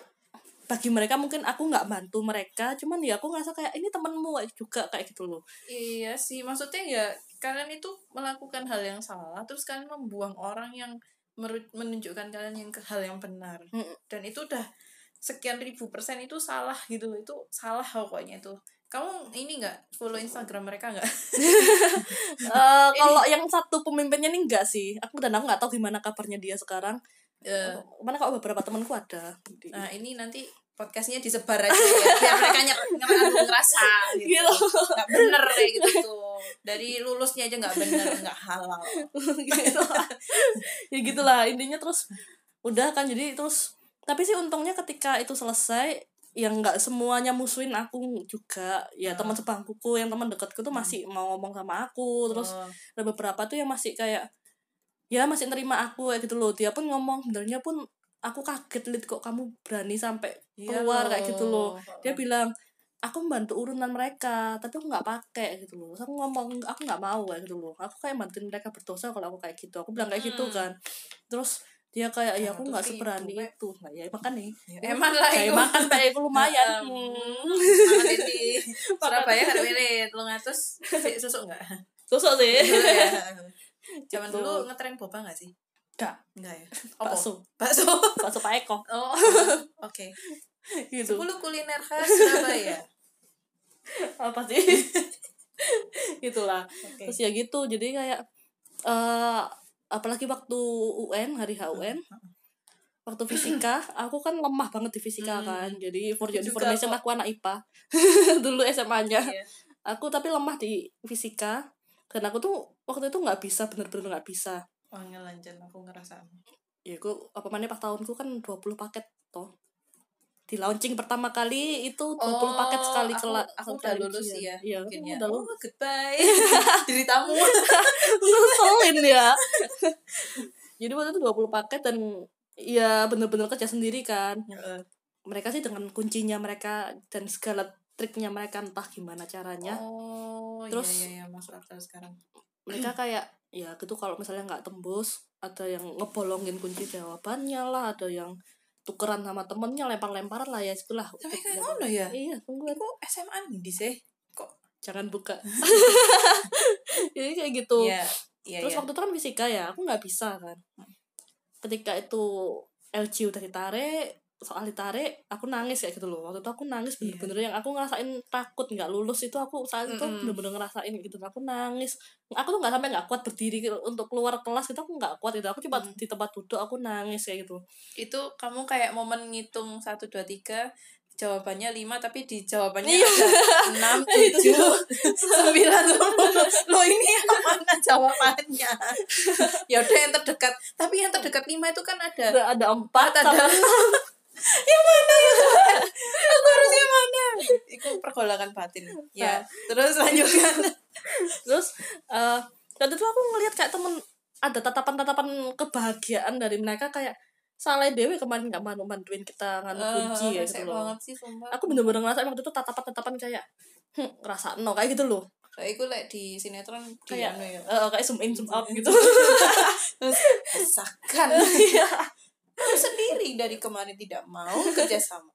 bagi mereka mungkin aku nggak bantu mereka cuman ya aku ngerasa kayak ini temenmu juga kayak gitu loh Iya sih, maksudnya ya kalian itu melakukan hal yang salah, terus kalian membuang orang yang menunjukkan kalian yang ke hal yang benar. Mm. Dan itu udah sekian ribu persen itu salah gitu, itu salah pokoknya itu. Kamu ini nggak follow Instagram mereka nggak? Eh, kalau yang satu pemimpinnya nih enggak sih aku dan aku nggak tahu gimana kabarnya dia sekarang Eh, mana kok beberapa temanku ada nah ini nanti podcastnya disebar aja ya, biar mereka ny- ny- ngerasa gitu. Gitu. Nggak bener kayak gitu tuh. Dari lulusnya aja nggak bener, nggak halal. gitu lah. ya gitulah intinya terus udah kan jadi terus tapi sih untungnya ketika itu selesai yang nggak semuanya musuhin aku juga. Ya Ah. teman sebangkuku yang teman dekatku tuh masih mau ngomong sama aku. Terus Oh. ada beberapa tuh yang masih kayak ya masih nerima aku kayak gitu loh. Dia pun ngomong sebenarnya pun aku kaget lihat kok kamu berani sampai Iya keluar kayak gitu loh. Loh. dia bilang aku membantu urunan mereka tapi aku nggak pakai gitu loh. Terus aku ngomong aku nggak mau kayak gitu loh. Aku kayak bantuin mereka berdosa kalau aku kayak gitu. Aku bilang kayak gitu Hmm. kan. Terus dia kayak ya aku Seratus nggak ribu, seberani itu nah ya makan nih Ya, Eman lah kayak makan kayak aku lumayan Um, Hmm. Mangan ini Surabaya kan milik telung atus susu enggak? susah sih Zaman Gitu. dulu ngetren boba enggak sih? Enggak. Enggak ya. Apa? bakso Bakso. bakso Pak Eko Oh. Oke. gitu 10 kuliner khas Surabaya. apa sih gitulah Oke. terus ya gitu jadi kayak eh apalagi waktu UN hari HUN waktu fisika aku kan lemah banget di fisika Hmm. kan. Jadi for your information aku anak IPA dulu SMA-nya Iya. aku tapi lemah di fisika. Dan aku tuh waktu itu nggak bisa bener-bener nggak bisa. Oh, ngelanjut aku ngerasa. ya aku apa mana pas tahunku kan 20 paket toh di launching pertama kali itu 20 paket sekali Oh, aku, aku udah lulus ya. iya Mungkin ya. udah Oh, lulus goodbye. Ceritamu. ngeselin ya jadi waktu itu 20 paket dan ya bener-bener kerja sendiri kan Heeh. mereka sih dengan kuncinya mereka dan segala triknya mereka entah gimana caranya Oh, Terus- iya iya iya masuk akal sekarang. mereka kayak ya gitu kalau misalnya nggak tembus ada yang ngebolongin kunci jawabannya lah ada yang tukeran sama temennya lempar-lemparan lah ya itulah Tapi kayak ngono ya. iya tunggu Aku SMA di sih. Kok? Jangan buka. Jadi kayak gitu. Iya, iya terus iya. waktu itu kan fisika ya aku nggak bisa kan. Ketika itu LG udah ditarik soal ditarik aku nangis kayak gitu loh. Waktu itu aku nangis Iya. bener-bener yang aku ngerasain takut nggak lulus itu aku saat itu Mm-mm. bener-bener ngerasain gitu. Aku nangis. Aku tuh nggak sampai nggak kuat berdiri gitu, untuk keluar kelas itu aku nggak kuat itu aku cuma Mm. di tempat duduk aku nangis kayak gitu. Itu kamu kayak momen ngitung satu dua tiga jawabannya lima tapi di jawabannya Iya. ada enam tujuh sembilan lo ini yang mana jawabannya? Ya udah yang terdekat. Tapi yang terdekat lima itu kan ada ada empat ada yang mana? Ya Tuhan aku harus yang mana? Itu pergolakan batin. Ya terus lanjutkan. Terus eh waktu itu aku ngelihat kayak temen ada tatapan-tatapan kebahagiaan dari mereka kayak salah dewe kemarin nggak mau bantuin kita nganu kunci ya gitu loh. banget sih sumpah. Aku bener-bener ngerasa waktu itu tatapan-tatapan kayak hm, ngerasa no kayak gitu loh. Kayak aku like di sinetron kayak di anu ya. eh, kayak zoom in zoom out gitu. Rasakan Iya. Dari kemarin tidak mau kerjasama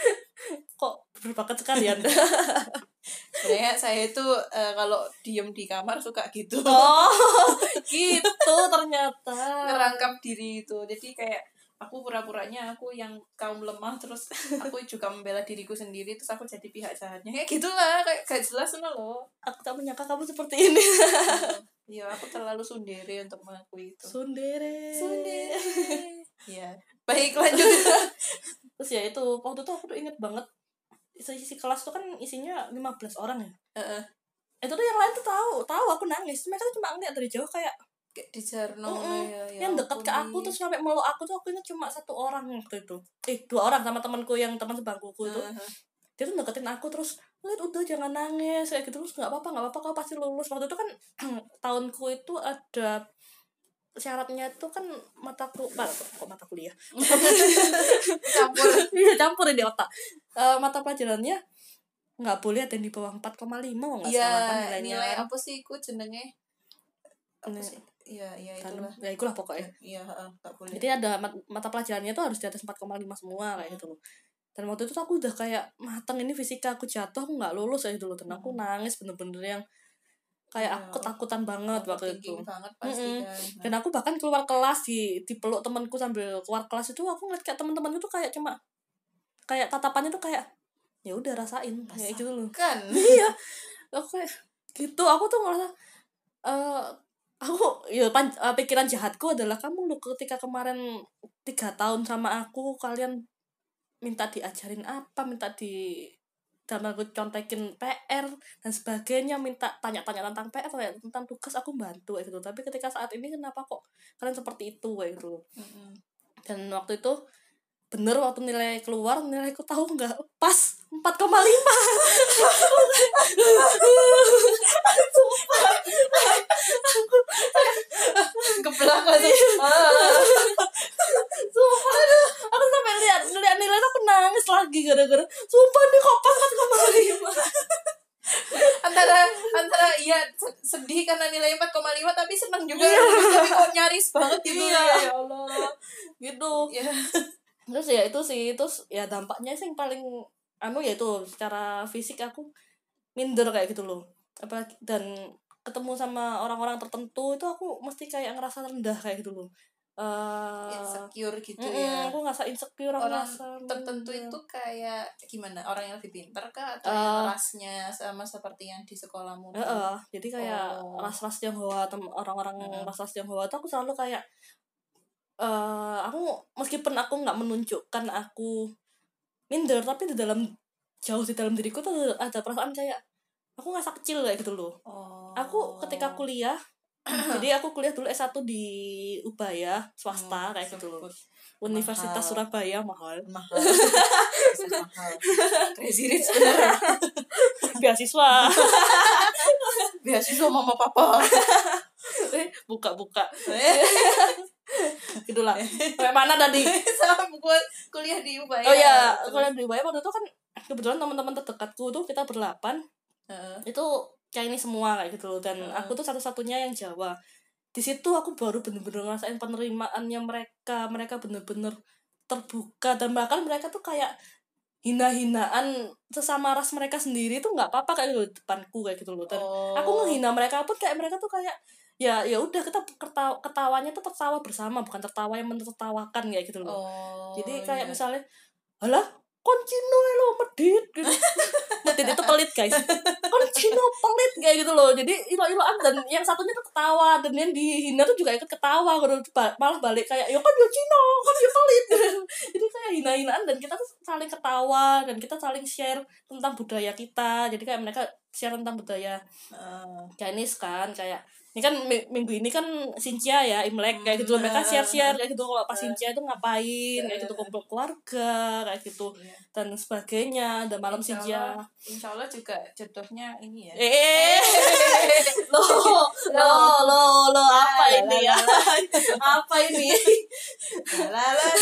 kok berbakat sekali anda sebenarnya saya itu uh, kalau diem di kamar suka gitu. Oh gitu ternyata. Ngerangkap diri itu. Jadi kayak aku pura-puranya aku yang kaum lemah terus aku juga membela diriku sendiri terus aku jadi pihak jahatnya. Kayak gitulah kayak gak jelas loh aku tak menyangka kamu seperti ini. Iya aku terlalu sundere untuk mengakui itu. Sundere. Sundere iya. Baik lanjut. Terus ya itu waktu itu aku tuh inget banget isi, isi kelas tuh kan isinya 15 orang ya. Uh -uh. itu tuh yang lain tuh tahu tahu aku nangis. Mereka tuh cuma ngeliat dari jauh kayak kayak di Jarno mm -mm. ya, ya yang dekat ke aku terus sampai meluk aku tuh aku ini cuma satu orang waktu itu. Eh dua orang sama temanku yang teman sebangkuku itu uh -huh. dia tuh deketin aku terus lihat udah jangan nangis kayak gitu. Terus nggak apa-apa nggak apa-apa kau pasti lulus. Waktu itu kan tahunku itu ada syaratnya itu kan mata ku kok mata kuliah campur iya campur di otak uh, mata pelajarannya nggak boleh ada yang di bawah 4,5 nggak ya, salah kan nilainya nilai apa sih ku jenenge sih Iya, iya itulah. Ya itulah pokoknya. Iya, enggak boleh. Jadi ada mata pelajarannya tuh harus di atas 4,5 semua kayak gitu loh. Dan waktu itu tuh aku udah kayak mateng ini fisika aku jatuh aku nggak lulus kayak gitu loh. Dan aku nangis bener-bener yang kayak aku ketakutan banget waktu itu. banget pasti mm -hmm. kan. Dan aku bahkan keluar kelas di dipeluk temanku sambil keluar kelas itu aku ngeliat kayak teman-teman itu kayak cuma kayak tatapannya tuh kayak ya udah rasain kayak gitu loh. kan iya. Aku kayak gitu aku tuh ngerasa uh, aku ya pan, uh, pikiran jahatku adalah kamu lu ketika kemarin tiga tahun sama aku kalian minta diajarin apa minta di dan aku contekin PR dan sebagainya minta tanya-tanya tentang PR tentang tugas aku bantu gitu tapi ketika saat ini kenapa kok kalian seperti itu gitu mm -hmm. dan waktu itu bener waktu nilai keluar nilaiku tahu nggak? Pas 4,5 keblak sih? Sumpah. Aku sampai lihat lihat nilai aku nangis lagi gara-gara sumpah nih kok pas 4,5 antara antara iya sedih karena nilai 4,5 tapi senang juga. Iya. tapi kok nyaris banget gitu. Iya. ya Allah. Gitu. Ya terus ya itu sih terus ya dampaknya sih yang paling anu ya itu secara fisik aku minder kayak gitu loh. Apa dan ketemu sama orang-orang tertentu itu aku mesti kayak ngerasa rendah kayak gitu loh. Uh, insecure gitu mm, ya. aku ngerasa insecure orang ngerasa tertentu minder. itu kayak gimana? Orang yang lebih pintar kah? Atau uh, yang rasnya sama seperti yang di sekolahmu uh, uh, jadi kayak oh. ras-ras Tionghoa orang-orang uh. ras-ras Tionghoa aku selalu kayak uh, aku meskipun aku nggak menunjukkan aku minder tapi di dalam jauh di dalam diriku tuh ada perasaan kayak aku ngerasa kecil kayak gitu loh. Oh. aku ketika kuliah jadi aku kuliah dulu S1 di Ubaya swasta hmm, kayak gitu loh. Universitas mahal. Surabaya mahal. Mahal. Mahal. Crazy rich beasiswa. Beasiswa mama papa. Eh buka buka gitulah kayak mana tadi? Sama buat kuliah di Ubaya. Oh ya kuliah di Ubaya waktu itu kan kebetulan teman-teman terdekatku tuh kita berlapan uh. itu kayak ini semua kayak gitu loh. Dan uh. aku tuh satu-satunya yang Jawa. Di situ aku baru bener-bener ngerasain penerimaannya mereka. Mereka bener-bener terbuka. Dan bahkan mereka tuh kayak hina-hinaan sesama ras mereka sendiri tuh nggak apa-apa kayak gitu depanku kayak gitu loh. Dan oh. aku ngehina mereka pun kayak mereka tuh kayak ya ya udah kita ketawa, ketawanya tuh tertawa bersama bukan tertawa yang menertawakan kayak gitu loh. Oh, jadi kayak iya. misalnya alah koncino lo medit gitu. Medit itu pelit guys. Koncino pelit kayak gitu loh. Jadi ilo iloan dan yang satunya tuh ketawa dan yang dihina tuh juga ikut ketawa gitu malah balik kayak ya kan yo cino kan yo pelit. Jadi kayak hina hinaan dan kita tuh saling ketawa dan kita saling share tentang budaya kita. Jadi kayak mereka share tentang budaya uh, Chinese kan kayak ini kan minggu ini kan Sincia ya Imlek kayak gitu mereka share-share kayak gitu. Kalau pas Sincia itu ngapain? Kayak gitu kumpul keluarga kayak gitu iya. dan sebagainya. Dan malam Sincia. Insya Allah juga jodohnya ini ya. Eh lo lo lo lo apa ini ya? apa ini?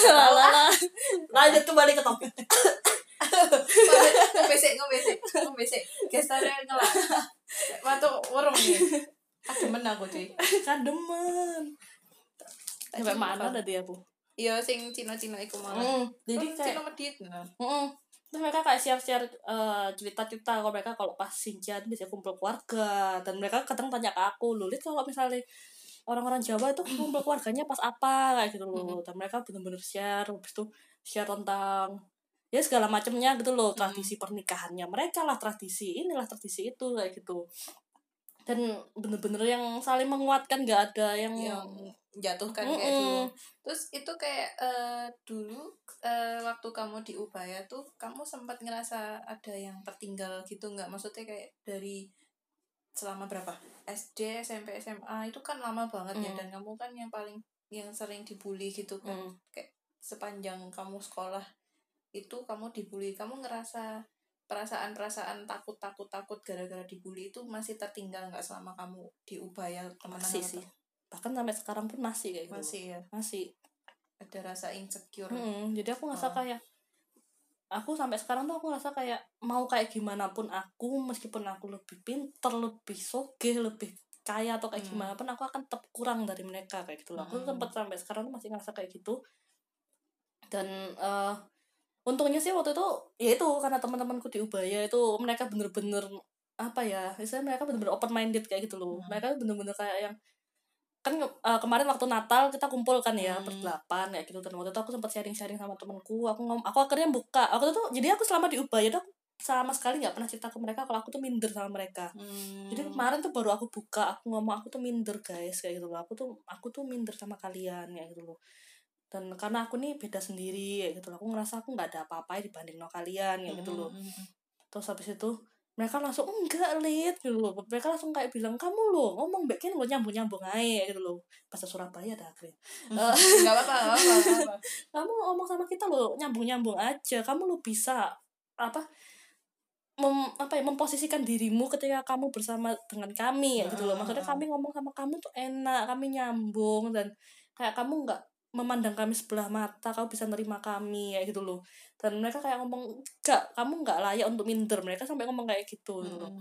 Lala lanjut kembali ke topik. Ngobesek ngobesek ngobesek gestarnya ngelak. Waktu warung nih kademen aku cuy. Kademen sampai mana tadi aku? Iya sing Cina-Cina iku malah. Mm, jadi jadi kayak Cina medit nah. Mm-mm. Terus mereka kayak share-share eh, cerita-cerita kalau mereka kalau pas Xinjiang bisa kumpul keluarga dan mereka kadang tanya ke aku lu lihat kalau misalnya orang-orang Jawa itu kumpul keluarganya pas apa? Kayak gitu loh. Dan mereka bener-bener share habis itu share tentang ya segala macamnya gitu loh tradisi pernikahannya mereka lah tradisi inilah tradisi itu kayak gitu dan bener-bener yang saling menguatkan gak ada yang yang jatuhkan Mm-mm. kayak dulu terus itu kayak eh, dulu eh, waktu kamu di Ubaya tuh kamu sempat ngerasa ada yang tertinggal gitu nggak maksudnya kayak dari selama berapa SD SMP SMA itu kan lama banget ya Mm. dan kamu kan yang paling yang sering dibully gitu kan Mm. kayak sepanjang kamu sekolah itu kamu dibully kamu ngerasa perasaan-perasaan takut takut takut gara-gara dibully itu masih tertinggal nggak selama kamu di Ubaya temenan masih sih. bahkan sampai sekarang pun masih kayak gitu. Masih ya? Masih. Ada rasa insecure? Mm-mm, jadi aku ngerasa Oh. kayak aku sampai sekarang tuh aku ngerasa kayak mau kayak gimana pun aku meskipun aku lebih pinter lebih sogeh lebih kaya atau kayak Hmm. gimana pun aku akan tetap kurang dari mereka kayak gitu loh. Aku Hmm. sempat sampai sekarang tuh masih ngerasa kayak gitu. Dan eh untungnya sih waktu itu ya itu karena teman-temanku di Ubaya itu mereka bener-bener apa ya misalnya mereka bener-bener open minded kayak gitu loh Hmm. mereka bener-bener kayak yang kan eh, kemarin waktu Natal kita kumpul kan ya Hmm. berdelapan kayak gitu dan waktu itu aku sempat sharing-sharing sama temenku aku ngom aku akhirnya buka aku tuh jadi aku selama di Ubaya tuh sama sekali nggak pernah cerita ke mereka kalau aku tuh minder sama mereka Hmm. jadi kemarin tuh baru aku buka aku ngomong aku tuh minder guys kayak gitu loh aku tuh aku tuh minder sama kalian kayak gitu loh dan karena aku nih beda sendiri kayak gitu loh. Aku ngerasa aku nggak ada apa-apa dibanding no kalian kayak gitu loh. Terus habis itu mereka langsung enggak lihat gitu loh. Mereka langsung kayak bilang kamu loh ngomong bekin lo nyambung nyambung aja gitu loh. Bahasa Surabaya dah akhirnya. Eh, nggak nggak apa-apa kamu ngomong sama kita lo nyambung nyambung aja. Kamu lo bisa apa mem, apa ya memposisikan dirimu ketika kamu bersama dengan kami ya gitu loh. Maksudnya kami ngomong sama kamu tuh enak kami nyambung dan kayak kamu nggak memandang kami sebelah mata kamu bisa nerima kami ya gitu loh. Dan mereka kayak ngomong enggak kamu nggak layak untuk minder. Mereka sampai ngomong kayak gitu gitu loh.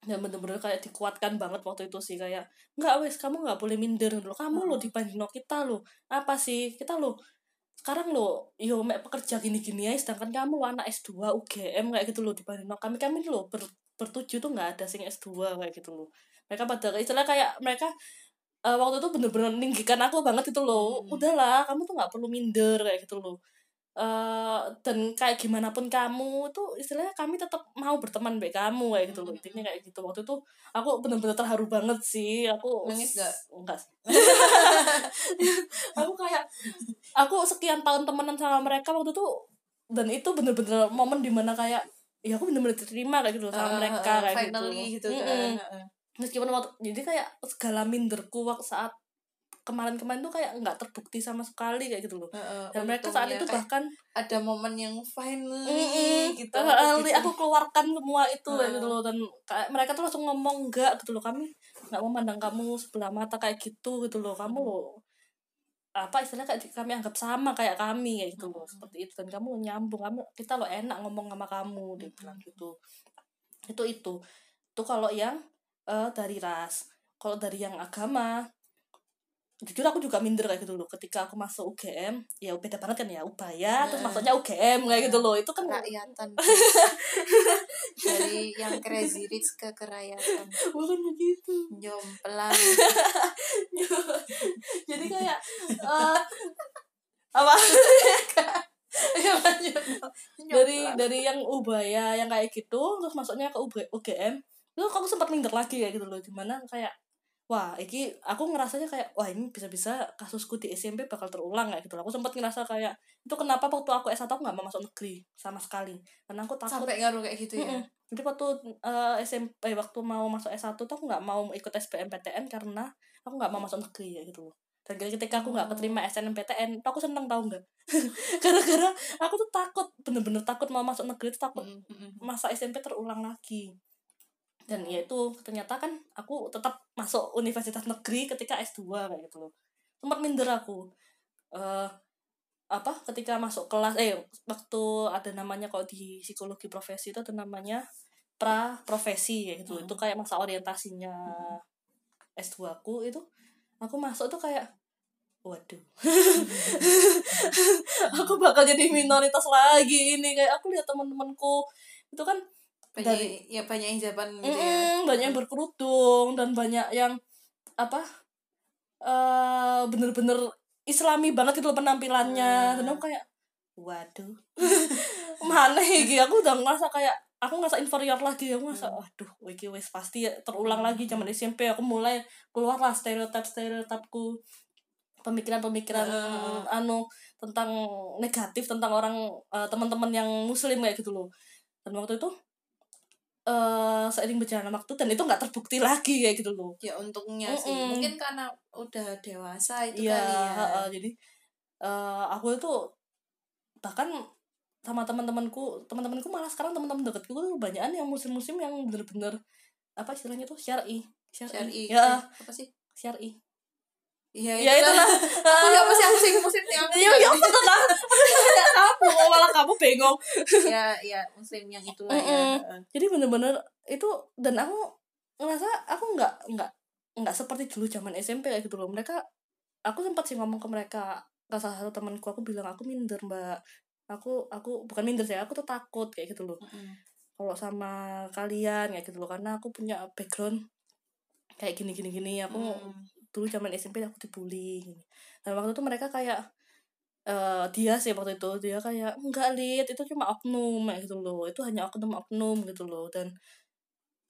Dan bener-bener kayak dikuatkan banget waktu itu sih kayak nggak wes kamu nggak boleh minder loh. Kamu lo dibanding kita lo apa sih? Kita lo sekarang lo yo mek pekerja gini-gini ya sedangkan kamu lo anak S2 UGM kayak gitu lo dibanding kami. Kami lo ber, bertujuh tuh nggak ada sing S2 kayak gitu lo mereka pada istilah kayak mereka eh, waktu itu bener-bener ninggikan aku banget itu loh Hmm. udahlah kamu tuh nggak perlu minder kayak gitu loh eh dan kayak gimana pun kamu tuh istilahnya kami tetap mau berteman baik kamu kayak gitu loh Hmm. intinya kayak gitu waktu itu aku bener-bener terharu banget sih aku Nangis nggak? enggak sih aku kayak aku sekian tahun temenan sama mereka waktu itu dan itu bener-bener momen di mana kayak ya aku bener-bener terima kayak gitu sama Ah, mereka kayak finally gitu, gitu kan Mm-mm. Heeh. Meskipun waktu jadi kayak segala minderku waktu saat kemarin-kemarin tuh kayak nggak terbukti sama sekali kayak gitu loh. Heeh, dan mereka saat untungnya itu kayak bahkan ada momen yang finally Mm-mm. gitu Eh, aku eh, aku keluarkan semua itu kayak Heeh. gitu loh. Dan kayak mereka tuh langsung ngomong enggak gitu loh. Kami nggak memandang kamu sebelah mata kayak gitu gitu loh. Kamu lo apa istilahnya kayak kami anggap sama kayak kami kayak gitu loh. Seperti itu. Dan kamu nyambung kamu kita lo enak ngomong sama kamu dia bilang gitu. Itu itu. Itu kalau yang eh, dari ras. Kalau dari yang agama jujur aku juga minder kayak gitu loh. Ketika aku masuk UGM ya beda banget kan ya Ubaya terus Heeh. masuknya UGM kayak gitu loh. Itu kan kerakyatan dari yang crazy rich ke kerakyatan. Bukan begitu. Jomplang jadi kayak eh apa? Ya, lanjut. dari dari yang Ubaya yang kayak gitu terus masuknya ke UGM itu aku sempat minder lagi kayak gitu loh di mana kayak wah iki aku ngerasanya kayak wah ini bisa-bisa kasusku di SMP bakal terulang kayak gitu loh. aku sempat ngerasa kayak itu kenapa waktu aku S1 aku nggak mau masuk negeri sama sekali karena aku takut sampai ngaruh kayak gitu ya Mm-mm. jadi waktu eh, SMP waktu mau masuk S1 tuh aku nggak mau ikut SBMPTN karena aku nggak mau masuk negeri ya gitu loh dan ketika aku nggak Oh. keterima SNMPTN aku seneng tau nggak gara-gara aku tuh takut bener-bener takut mau masuk negeri tuh takut Mm, mm, mm. masa SMP terulang lagi dan ya itu ternyata kan aku tetap masuk universitas negeri ketika S2 kayak gitu loh. Sempat minder aku. Eh apa ketika masuk kelas eh waktu ada namanya kalau di psikologi profesi itu ada namanya pra profesi ya gitu. Hmm. itu kayak masa orientasinya S2 aku itu. Aku masuk tuh kayak waduh. Aku bakal jadi minoritas lagi ini. Kayak aku lihat teman-temanku. Itu kan banyak dari ya banyak yang jawaban gitu Mm, ya banyak yang berkerudung dan banyak yang apa eh bener-bener islami banget itu penampilannya. Dan aku kayak waduh. Mana iki aku udah ngerasa kayak aku ngerasa inferior lagi. Aku ngerasa waduh iki wes pasti ya terulang lagi zaman SMP aku mulai keluar lah stereotip stereotipku pemikiran-pemikiran Heeh. anu tentang negatif tentang orang eh, teman-teman yang muslim kayak gitu loh. Dan waktu itu eh seiring berjalannya waktu dan itu nggak terbukti lagi kayak gitu loh. Ya untungnya sih. Mm-mm. mungkin karena udah dewasa itu Iya, kali ya. heeh, jadi eh aku itu bahkan sama teman-temanku, teman-temanku malah sekarang teman-teman dekatku tuh banyakan yang musim-musim yang bener-bener apa istilahnya tuh syar'i. syari Ya, apa sih? Syar'i. iya Ya itu lah. aku ya apa sih aku sih muslim yang Ya ya apa tuh lah? Kamu malah kamu bengong. ya ya muslim yang itulah ya Mm-mm. Heeh. Jadi bener-bener itu dan aku ngerasa aku nggak nggak nggak seperti dulu zaman SMP kayak gitu loh. Mereka aku sempat sih ngomong ke mereka ke salah satu temanku aku bilang aku minder mbak aku aku bukan minder sih aku tuh takut kayak gitu loh Mm-mm. kalau sama kalian kayak gitu loh karena aku punya background kayak gini gini gini aku Mm. dulu zaman SMP aku dibully dan waktu itu mereka kayak eh dia sih waktu itu dia kayak enggak lihat itu cuma oknum gitu loh itu hanya oknum oknum gitu loh dan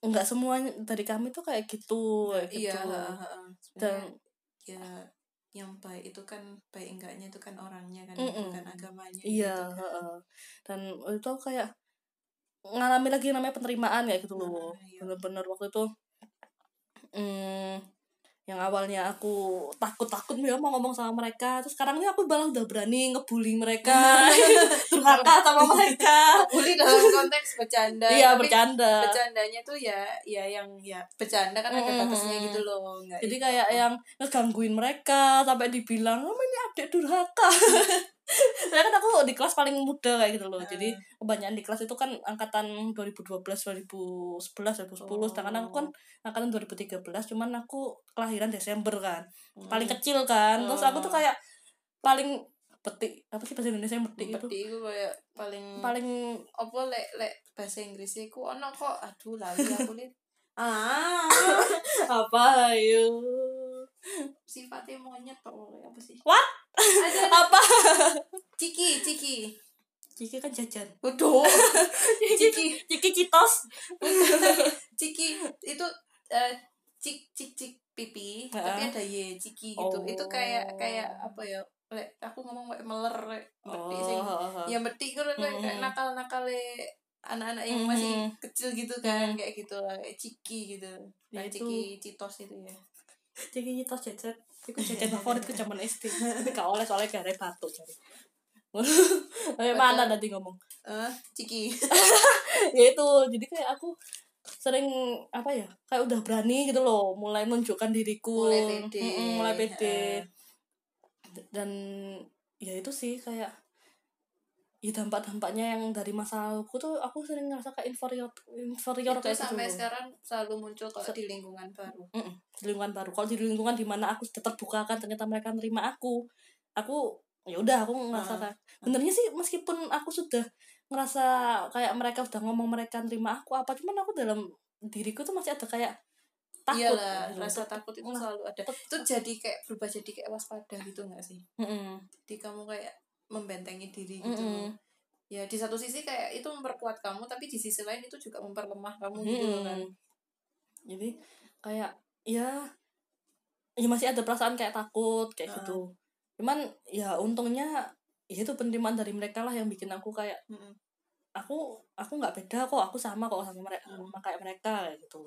enggak semuanya dari kami tuh kayak gitu kayak gitu iya dan ya yang baik itu kan baik enggaknya itu kan orangnya kan Mm-mm. bukan agamanya iya gitu. heeh. dan itu kayak ngalami lagi namanya penerimaan kayak gitu loh iya. bener-bener waktu itu hmm, yang awalnya aku takut-takut ya mau ngomong sama mereka. Terus sekarang ini aku malah udah berani ngebully mereka. Durhaka sama mereka. Bully dalam konteks bercanda. Iya bercanda. bercandanya tuh ya ya yang ya bercanda kan ada batasnya gitu loh nggak jadi kayak yang ngegangguin mereka sampai dibilang oh ini adik durhaka Soalnya kan aku di kelas paling muda kayak gitu loh. Jadi kebanyakan di kelas itu kan angkatan 2012 2011 2010 sedangkan aku kan angkatan 2013 cuman aku kelahiran Desember kan. Paling kecil kan. Terus aku tuh Oh. kayak paling petik apa sih bahasa Indonesia yang petik itu? Berarti itu kayak paling paling apa lek lek bahasa Inggrisnya ku ono kok aduh lali aku lihat ah. Apa ayo? Sifatnya monyet kok apa sih? What apa? Ciki ciki. Ciki kan jajan. Waduh, ciki. Ciki citos. Ciki itu eh, cik cik cik pipi. Tapi Heeh. ada y ciki gitu. Itu kayak Oh. kayak apa ya? Lek aku ngomong kayak meler lek oh metik sing ya metik kan Mm. nakal nakal anak-anak yang Mm. masih kecil gitu kan Mm. kayak gitu lah kayak ciki gitu. Ya, kayak itu- ciki citos itu ya Ciki citos jajan. Itu jajan favoritku zaman SD Tapi gak oleh soalnya ada batu jadi. Kayak mana nanti ngomong? Eh ciki. Ya itu jadi kayak aku sering apa ya kayak udah berani gitu loh mulai menunjukkan diriku. Mulai pede. Mulai pede. Heeh. dan ya itu sih kayak ya dampak-dampaknya yang dari masa laluku tuh aku sering ngerasa kayak inferior inferior itu kayak gitu sampai loh. sekarang selalu muncul kalau Se- di lingkungan baru Mm-mm, di lingkungan baru kalau di lingkungan di mana aku sudah terbuka kan ternyata mereka nerima aku aku ya udah aku ngerasa Ah. kayak benernya sih meskipun aku sudah ngerasa kayak mereka udah ngomong mereka nerima aku apa cuman aku dalam diriku tuh masih ada kayak takut iyalah gitu. rasa takut itu Nah, selalu ada itu jadi kayak berubah jadi kayak waspada gitu nggak sih Mm-mm, jadi kamu kayak membentengi diri gitu mm-mm, ya di satu sisi kayak itu memperkuat kamu tapi di sisi lain itu juga memperlemah kamu gitu loh kan mm-mm. jadi kayak ya ya masih ada perasaan kayak takut kayak Ah. gitu cuman ya untungnya ya itu penerimaan dari mereka lah yang bikin aku kayak Mm-mm. aku aku nggak beda kok aku sama kok sama mereka Hmm. sama kayak mereka kayak gitu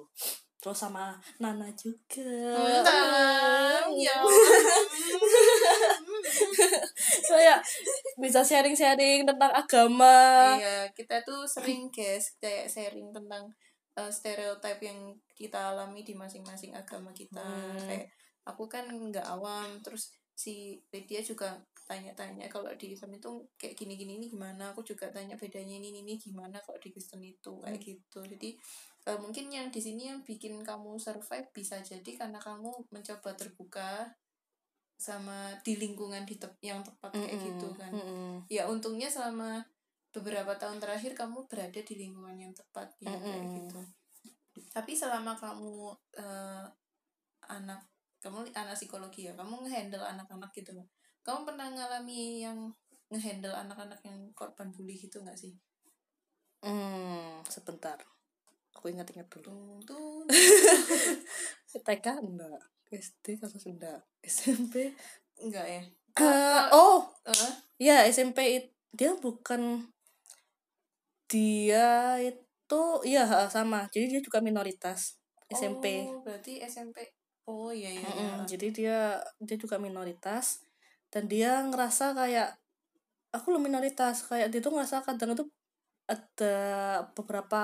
terus sama Nana juga Enggak, ya kayak bisa sharing-sharing tentang agama. Iya kita tuh sering guys kayak sharing tentang uh, stereotip yang kita alami di masing-masing agama kita. Hmm. kayak aku kan nggak awam terus si Lydia juga tanya-tanya kalau di Islam itu kayak gini-gini ini gimana? Aku juga tanya bedanya ini ini gimana kalau di Kristen itu? Kayak Hmm. gitu. Jadi uh, mungkin yang di sini yang bikin kamu survive bisa jadi karena kamu mencoba terbuka sama di lingkungan di tep yang tepat kayak Mm-mm, gitu kan mm-mm, ya untungnya selama beberapa tahun terakhir kamu berada di lingkungan yang tepat ya kayak Mm-mm. gitu tapi selama kamu eh, anak kamu anak psikologi ya kamu ngehandle anak-anak gitu nggak? kamu pernah ngalami yang ngehandle anak-anak yang korban bully gitu nggak sih Hmm, sebentar. Aku ingat-ingat dulu. Tung. TK enggak. SD kasus enggak. SMP. enggak ya Eh, oh, Eh, ya SMP it- dia bukan dia itu ha, sama. Jadi dia juga minoritas SMP. oh, berarti SMP oh iya iya, iya. Mm-mm, Jadi dia dia juga minoritas dan dia ngerasa kayak aku lo minoritas kayak dia tuh ngerasa kadang itu ada beberapa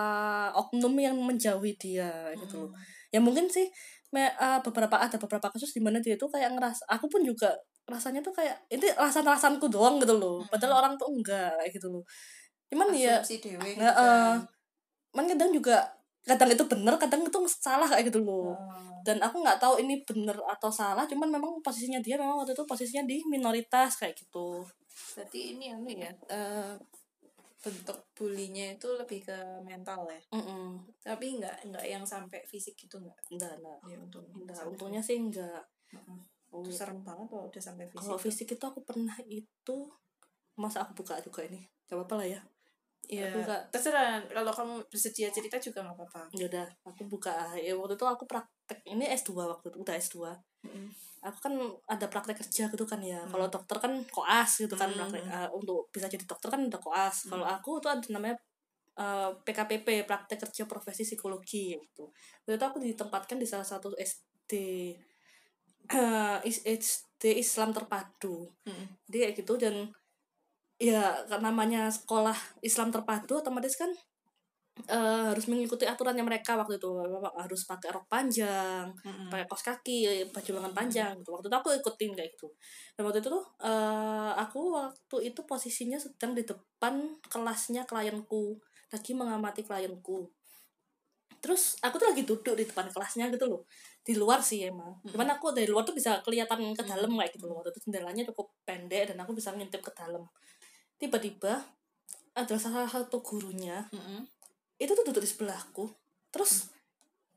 oknum yang menjauhi dia gitu loh. Mm. ya mungkin sih me- uh, beberapa ada beberapa kasus di mana dia tuh kayak ngeras aku pun juga rasanya tuh kayak itu rasan-rasanku doang gitu loh Hmm. padahal orang tuh enggak kayak gitu loh cuman ya dewe nggak, kan. cuman kadang juga kadang itu bener kadang itu salah kayak gitu loh Oh. dan aku nggak tahu ini bener atau salah cuman memang posisinya dia memang waktu itu posisinya di minoritas kayak gitu berarti ini anu ya eh, bentuk bulinya itu lebih ke mental ya. Mm-mm. tapi nggak nggak yang sampai fisik gitu nggak? Enggak enggak ya untung. Enggak untungnya sih enggak Oh, serem banget kalau udah sampai fisik kalau fisik itu aku pernah itu masa aku buka juga ini. Gak apa-apa lah ya. Ya aku nggak- terserah. Kalau kamu bersedia cerita juga nggak apa-apa. Ya udah aku buka. Ya waktu itu aku praktek. Ini S2 waktu itu udah S2 Mm-mm. aku kan ada praktek kerja gitu kan ya Hmm. kalau dokter kan koas gitu kan Hmm. praktek eh, untuk bisa jadi dokter kan ada koas kalau aku tuh ada namanya eh, PKPP praktek kerja profesi psikologi gitu waktu itu aku ditempatkan di salah satu SD eh, is- SD Islam terpadu Mm-mm. jadi kayak gitu dan ya namanya sekolah Islam terpadu otomatis kan eh, harus mengikuti aturannya mereka waktu itu. Harus pakai rok panjang Mm-mm. pakai kaos kaki baju lengan panjang gitu. Waktu itu aku ikutin kayak gitu. Dan waktu itu tuh eh, aku waktu itu posisinya sedang di depan kelasnya klienku. Lagi mengamati klienku. Terus aku tuh lagi duduk di depan kelasnya gitu loh. Di luar sih emang. Cuman aku dari luar tuh bisa kelihatan ke dalam kayak gitu loh. Waktu itu jendelanya cukup pendek dan aku bisa ngintip ke dalam. Tiba-tiba ada salah satu gurunya Mm-mm. Itu tuh duduk di sebelahku terus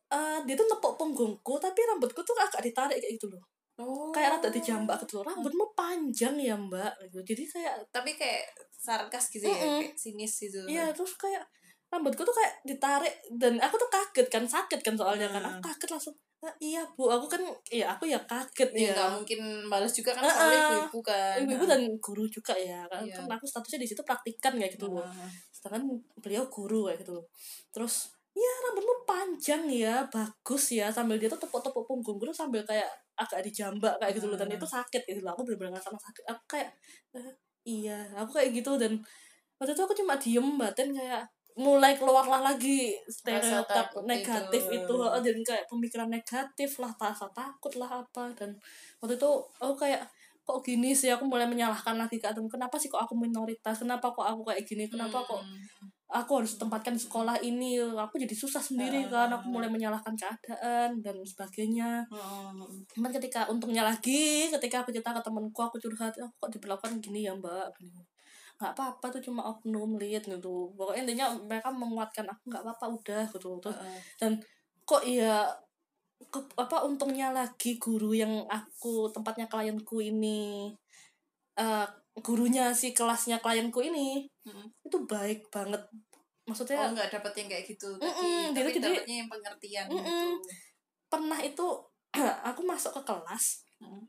eh, dia tuh nepuk punggungku tapi rambutku tuh agak ditarik kayak gitu loh oh kayak rada dijambak gitu loh rambutmu panjang ya mbak gitu. jadi kayak tapi kayak sarkas gitu ya Mm-mm. kayak sinis gitu iya terus kayak rambutku tuh kayak ditarik dan aku tuh kaget kan sakit kan soalnya kan aku Hmm. kaget langsung "Ah, iya bu aku kan iya aku ya kaget ya ya nggak mungkin balas juga kan Uh-uh. soalnya ibu-ibu kan ibu-ibu dan guru juga ya kan Iya. kan aku statusnya di situ praktikan kayak gitu loh Ah. Sedangkan beliau guru kayak gitu. Loh terus ya rambutmu panjang ya bagus ya. Sambil dia tuh tepuk-tepuk punggungku tuh sambil kayak agak dijambak kayak gitu loh. Dan Hmm. itu sakit gitu loh. Aku bener-bener ngerasa sakit. Aku kayak "Eh, iya. Aku kayak gitu dan waktu itu aku cuma diem batin kayak mulai keluarlah lagi stereotip negatif itu. itu, dan kayak pemikiran negatif lah rasa takut lah apa. Dan waktu itu aku kayak kok gini sih? Aku mulai menyalahkan lagi ke kenapa sih kok aku minoritas? Kenapa kok aku kayak gini? Kenapa kok Mm. aku harus tempatkan sekolah ini? Aku jadi susah sendiri kan. Aku mulai menyalahkan keadaan dan sebagainya. Cuman ketika untungnya lagi ketika aku cerita ke temanku aku curhat aku kok diperlakukan gini ya mbak? Nggak apa-apa tuh cuma oknum lihat gitu. Pokoknya intinya mereka menguatkan aku nggak apa-apa udah gitu. Terus Heeh. kok iya ke, apa untungnya lagi guru yang aku tempatnya klienku ini eh gurunya si kelasnya klienku ini Mm. itu baik banget maksudnya oh nggak dapet yang kayak gitu Mm-mm, dia tapi jadi- dapetnya yang pengertian Mm-mm. gitu pernah itu aku masuk ke kelas Mm.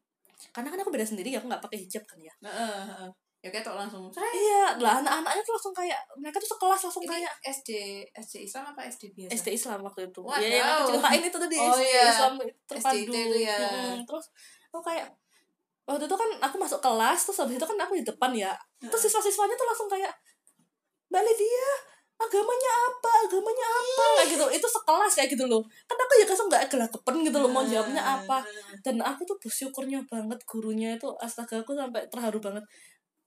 karena kan aku beda sendiri ya aku nggak pakai hijab kan ya heeh. Ya kayak tok langsung iya lah anak-anaknya tuh langsung kayak mereka tuh sekelas langsung ini kayak SD SD Islam apa SD biasa? SD Islam waktu itu. Wadaw. ya yang aku ceritain itu tadi Oh, SD iya. Islam terpadu SDIT itu ya. Mm, terus aku kayak waktu itu kan aku masuk kelas terus habis itu kan aku di depan ya terus siswa-siswanya tuh langsung kayak Mbak Lydia agamanya apa? Agamanya apa? Kayak gitu. Itu sekelas kayak gitu loh. Kan aku ya kesel nggak gelagapan gitu loh mau jawabnya apa. Dan aku tuh bersyukurnya banget gurunya itu astaga aku sampai terharu banget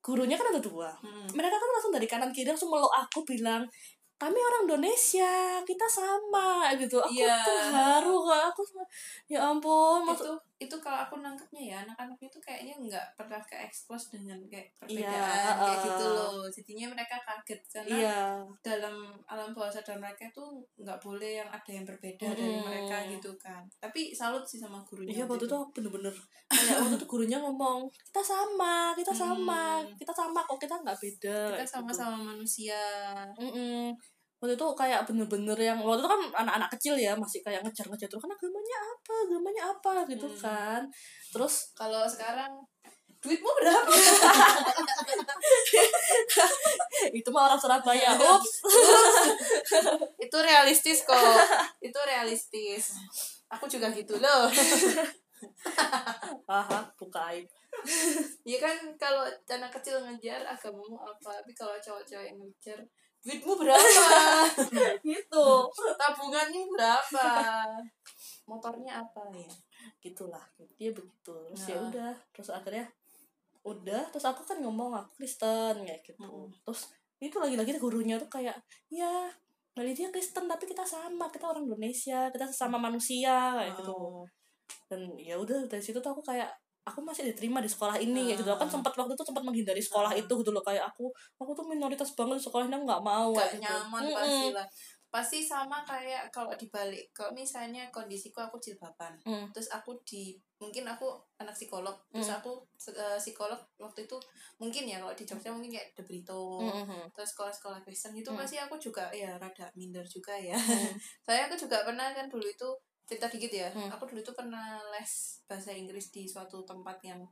gurunya kan ada dua Hmm. mereka kan langsung dari kanan kiri langsung meluk aku bilang kami orang Indonesia kita sama gitu aku Iya. terharu kak aku ya ampun maksud itu itu kalau aku nangkepnya ya anak-anak itu kayaknya nggak pernah ke expose dengan kayak Iya, perbedaan kayak uh, gitu loh jadinya mereka kaget karena iya dalam alam bawah sadar mereka tuh nggak boleh yang ada yang berbeda dari Mm. mereka gitu kan tapi salut sih sama gurunya iya waktu itu bener-bener kayak waktu itu gurunya ngomong kita sama kita sama Hmm. kita sama kok kita nggak beda kita kayak gitu. sama-sama manusia Mm-mm. Waktu itu kayak bener-bener yang waktu itu kan anak-anak kecil ya masih kayak ngejar-ngejar tuh kan agamanya apa? Agamanya apa? Gitu Hmm. kan. Terus kalau sekarang duitmu berapa? Itu mah orang Surabaya ups. Itu realistis kok. Itu realistis. Aku juga gitu loh. Aha buka aib. Ya kan kalau anak kecil ngejar agamamu apa? Tapi kalau cowok-cowok yang ngejar duitmu berapa? Gitu. Tabungannya berapa? Motornya apa ya? Gitulah dia begitu. Terus ya Nah. udah terus akhirnya udah terus aku kan ngomong aku Kristen kayak gitu. Mm-mm. terus itu lagi-lagi gurunya tuh kayak ya Mbak dia Kristen tapi kita sama kita orang Indonesia kita sesama manusia kayak gitu. Oh. dan ya udah dari situ tuh aku kayak aku masih diterima di sekolah ini kayak gitu Ah. kan sempat waktu itu sempat menghindari sekolah Ah. itu gitu loh kayak aku aku tuh minoritas banget di sekolah ini aku nggak mau gak gitu. nyaman Mm-mm. pasti lah pasti sama kayak kalau dibalik kalau misalnya kondisiku aku jilbaban Mm. terus aku di mungkin aku anak psikolog terus Mm. aku eh, psikolog waktu itu mungkin ya kalau di Jogja mungkin kayak De Brito Mm-mm. terus sekolah-sekolah Kristen itu Mm. pasti aku juga ya rada minder juga ya Mm. saya aku juga pernah kan dulu itu cerita dikit ya Hmm. aku dulu itu pernah les bahasa Inggris di suatu tempat yang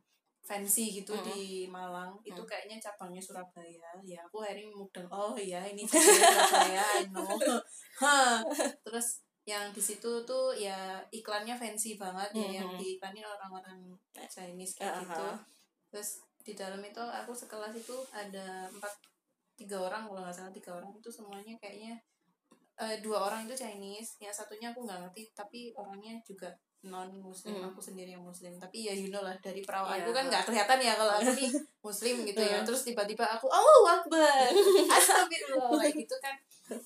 fancy gitu Hmm. di Malang itu Hmm. kayaknya cabangnya Surabaya ya aku akhirnya mudeng oh iya ini Surabaya I know terus yang di situ tuh ya iklannya fancy banget ya yang Mhm. diiklanin orang-orang Chinese kayak Ah, gitu ah. terus di dalam itu aku sekelas itu ada empat tiga orang kalau nggak salah tiga orang itu semuanya kayaknya eh, dua orang itu Chinese yang satunya aku nggak ngerti tapi orangnya juga non muslim Hmm. aku sendiri yang muslim tapi ya you know lah dari perawaanku Iya. kan nggak kelihatan ya kalau aku nih muslim gitu ya Hmm. terus tiba-tiba aku oh akbar astagfirullah kayak gitu kan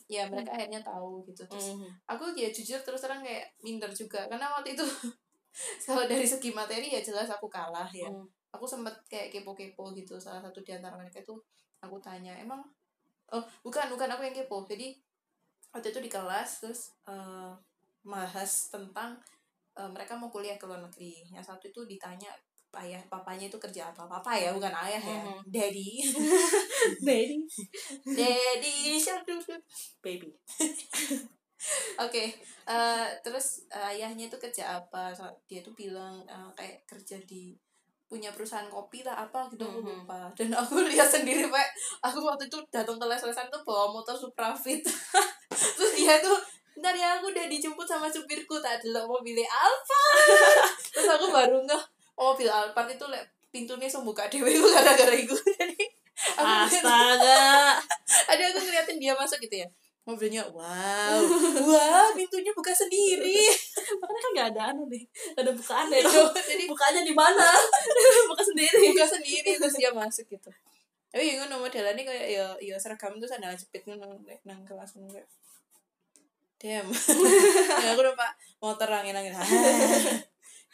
ya mereka akhirnya tahu gitu terus Mm. aku ya jujur terus terang kayak minder juga karena waktu itu kalau dari segi materi ya jelas aku kalah ya Mm. aku sempet kayak kepo-kepo gitu salah satu di antara mereka itu aku tanya emang oh bukan bukan aku yang kepo jadi waktu itu di kelas terus bahas tentang eh, mereka mau kuliah ke luar negeri yang satu itu ditanya ayah papanya itu kerja apa papa ya bukan ayah ya Mhm. daddy Daddy daddy baby Oke, eh, terus eh, ayahnya itu kerja apa? So- Dia tuh bilang eh, kayak kerja di punya perusahaan kopi lah apa gitu aku Mhm. lupa. Dan aku lihat sendiri pak, aku waktu itu datang ke les-lesan tuh bawa motor Suprafit. Terus dia tuh ntar ya aku udah dijemput sama supirku tak delok mobilnya Alphard. terus aku baru ngeh oh, mobil Alphard itu lek pintunya so buka dewe itu gara-gara itu. Jadi aku astaga ada aku ngeliatin dia masuk gitu ya mobilnya wow wah pintunya buka sendiri makanya kan nggak ada anu nih nggak ada bukaan deh Cuk. jadi bukanya di mana buka sendiri buka sendiri terus dia masuk gitu tapi yang ngono modelannya kayak ya ya seragam tuh sandal jepit nek nang kelas kayak damn. Ya aku lupa motor angin angin.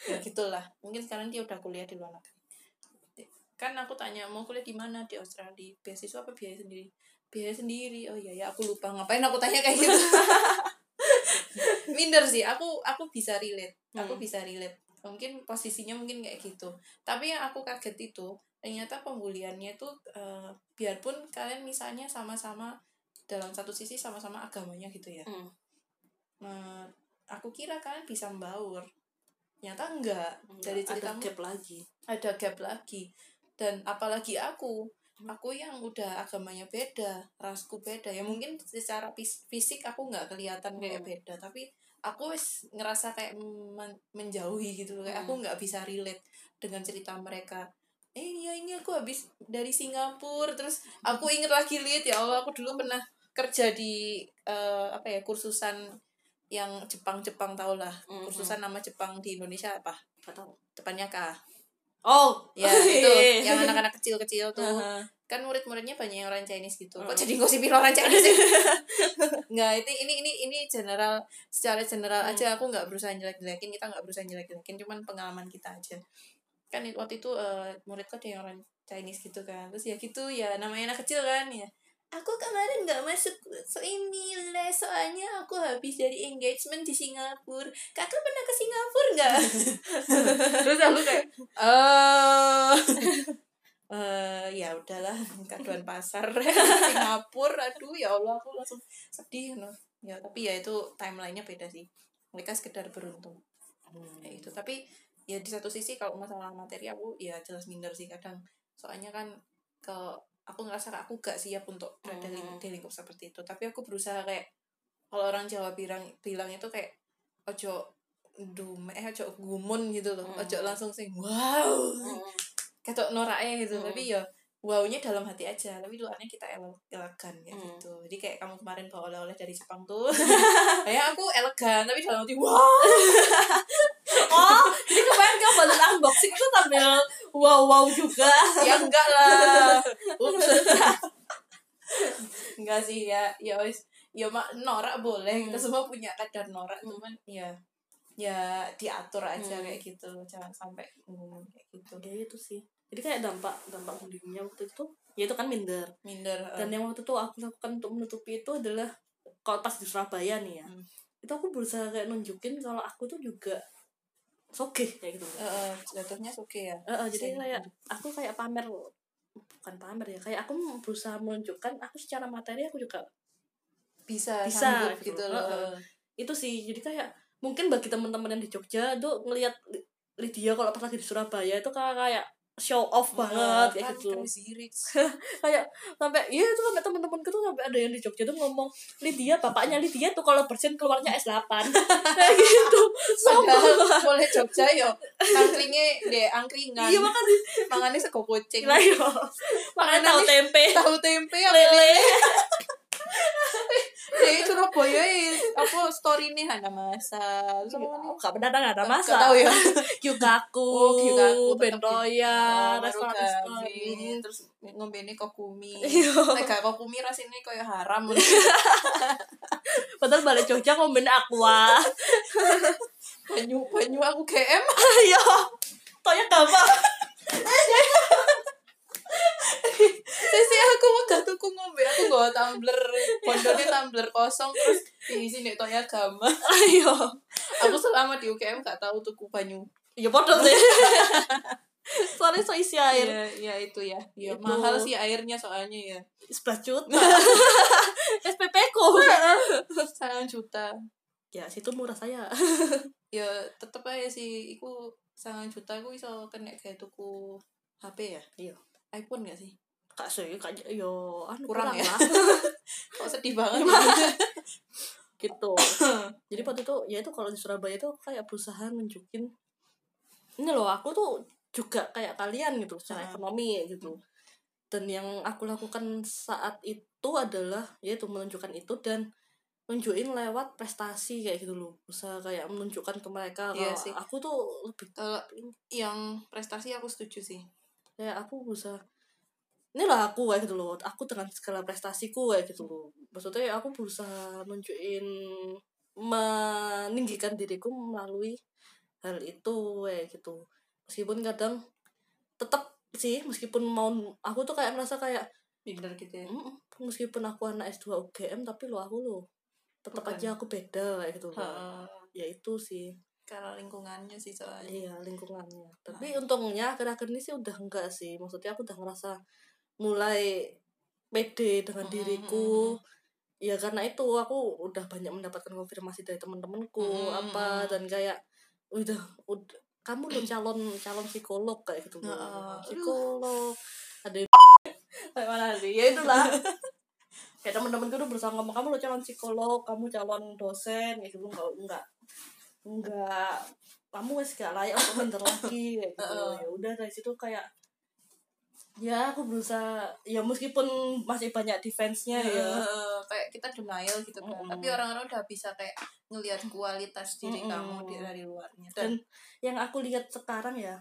Ya gitulah. Mungkin sekarang dia udah kuliah di luar negeri. Kan aku tanya mau kuliah di mana? Di Australia? Beasiswa apa biaya sendiri? Biaya sendiri. Oh iya ya aku lupa. Ngapain aku tanya kayak gitu? Minder sih. Aku aku bisa relate. Aku Hmm. bisa relate. Mungkin posisinya mungkin kayak gitu. Tapi yang aku kaget itu ternyata pembuliannya itu eh, biarpun kalian misalnya sama-sama dalam satu sisi sama-sama agamanya gitu ya. Hmm. Nah, aku kira kalian bisa membaur. Ternyata enggak. Dari ada ceritamu gap lagi. Ada gap lagi. Dan apalagi aku. Aku yang udah agamanya beda rasku beda. Ya mungkin secara fis- fisik aku nggak kelihatan kayak Hmm. beda. Tapi aku wis ngerasa kayak men- menjauhi gitu loh. Kayak Hmm. aku nggak bisa relate dengan cerita mereka. Eh iya ini aku habis dari Singapura. Terus aku inget lagi lihat ya Allah aku dulu pernah kerja di eh, apa ya kursusan yang Jepang Jepang tau lah. Mhm. kursusan nama Jepang di Indonesia apa? Nggak tahu depannya K. Oh. Ya itu. Yang anak-anak kecil-kecil tuh. Uh-huh. kan murid-muridnya banyak yang orang Chinese gitu. Kok jadi ngosipin orang Chinese sih? Nggak itu ini ini ini general secara general Hmm. aja aku nggak berusaha jelek-jelekin. Kita nggak berusaha jelek-jelekin cuman pengalaman kita aja. Kan waktu itu eh, muridku ada yang orang Chinese gitu kan. Terus ya gitu ya namanya anak kecil kan ya aku kemarin nggak masuk so ini les soalnya aku habis dari engagement di Singapura. Kakak pernah ke Singapura nggak? Terus aku kayak eh eh ya udahlah kaduan pasar. Singapura aduh ya Allah aku langsung sedih no ya tapi ya itu timelinenya beda sih. Mereka sekedar beruntung. Ya itu tapi ya di satu sisi kalau masalah materi aku ya jelas minder sih kadang. Soalnya kan ke aku ngerasa aku gak siap untuk berada di, Hmm. di lingkup seperti itu. Tapi aku berusaha kayak kalau orang Jawa bilang bilang itu kayak ojo dum eh ojo gumun gitu loh. Hmm. ojo langsung sing wow. Ketok noraknya gitu. Hmm. tapi ya wownya dalam hati aja. Tapi luarnya kita ele- elegan kayak Hmm. gitu. Jadi kayak kamu kemarin bawa oleh-oleh dari Jepang tuh. Kayak aku elegan tapi dalam hati wow oh jadi kemarin kamu balik unboxing itu sambil wow wow juga. Ya enggak lah. Ups. enggak sih ya ya wis. Ya mak norak boleh. Kita Hmm. semua punya kadar norak cuman ya ya diatur aja Hmm. kayak gitu jangan sampai ngomong kayak gitu. Ya itu sih. Jadi kayak dampak dampak bullyingnya waktu itu ya itu kan minder. Minder dan yang waktu itu aku lakukan untuk menutupi itu adalah kalau pas di Surabaya nih ya Hmm. itu aku berusaha kayak nunjukin kalau aku tuh juga soge kayak gitu eh, eh, jatuhnya oke ya Eh, eh, jadi kayak aku kayak pamer bukan pamer ya kayak aku berusaha menunjukkan aku secara materi aku juga bisa Bisa, gitu. gitu loh Heeh. itu sih jadi kayak mungkin bagi teman-teman yang di Jogja tuh ngelihat Li- Lydia kalau pas lagi di Surabaya itu kayak kayak show off banget kayak kan gitu. rich. Kayak sampai iya itu sampai teman-temanku tuh sampai ada yang di Jogja tuh ngomong Lydia bapaknya Lydia tuh kalau bersin keluarnya S8 kayak gitu. Sombong. boleh Jogja yo. Angkringnya deh angkringan. Iya makanya. Mangannya sego kucing. Lah yo. Makanya tahu tempe. tahu tempe yang lele Jadi Surabaya ya, apa story nih ada masa. Terus apa nih? Oh, gak pernah nggak ada Nggak masa tahu ya. Kyukaku, Oh, Bentoya, Oh, restoran terus ngombene kokumi. Iya. Nek gak kokumi rasanya kayak haram. Padahal balik Jogja ngomben aqua. banyu banyu aku GM. Ayo, toya gampang. Sisi aku mau gak tuku ngombe, aku gak tumbler, pondoknya tumbler kosong terus diisi nek toya gama. Ayo. Aku selama di UGM gak tahu tuku banyu. Ya podo sih. Soalnya so isi air. Ya, ya itu ya. Ya Itu. mahal sih airnya soalnya ya. 11 juta. SPP ku. Sangat juta. Ya, situ murah saya. ya tetep aja sih iku sangat juta aku iso kena kayak tuku HP ya Iya. iPhone gak sih Kak sih, kak yo anu Kurang ya? lah. kok sedih banget gitu. Jadi waktu itu ya itu kalau di Surabaya itu kayak berusaha nunjukin ini loh aku tuh juga kayak kalian gitu secara Hmm. ekonomi gitu. Dan yang aku lakukan saat itu adalah yaitu menunjukkan itu dan nunjukin lewat prestasi kayak gitu loh. Usaha kayak menunjukkan ke mereka Iya kalau sih. aku tuh lebih kalau yang prestasi aku setuju sih kayak aku berusaha ini lah aku kayak gitu loh. Aku dengan segala prestasiku kayak gitu loh. Maksudnya aku berusaha nunjukin meninggikan diriku melalui hal itu kayak gitu. Meskipun kadang tetap sih meskipun mau aku tuh kayak merasa kayak minder gitu ya? "Mm, meskipun aku anak S2 UGM tapi lo aku lo tetap Bukan. aja aku beda kayak gitu loh. Heeh. ya itu sih. Karena lingkungannya sih soalnya. Iya lingkungannya. Tapi untungnya akhir-akhir ini sih udah enggak sih. Maksudnya aku udah ngerasa mulai pede dengan diriku. ya karena itu aku udah banyak mendapatkan konfirmasi dari teman-temanku apa dan kayak udah udah kamu lo calon calon psikolog kayak gitu Heeh. psikolog ada kayak mana sih? Ya itulah. Kayak teman-temanku tuh berusaha ngomong kamu lo calon psikolog kamu calon dosen kayak gitu. Enggak enggak enggak kamu wes gak layak untuk minder lagi kayak gitu. Ya udah dari situ kayak ya aku berusaha. Ya meskipun masih banyak defense-nya ya. Heeh, kayak kita denial gitu kan. Tapi orang-orang udah bisa kayak ngelihat kualitas diri Mm-mm. kamu dari luarnya. Dan dan yang aku lihat sekarang ya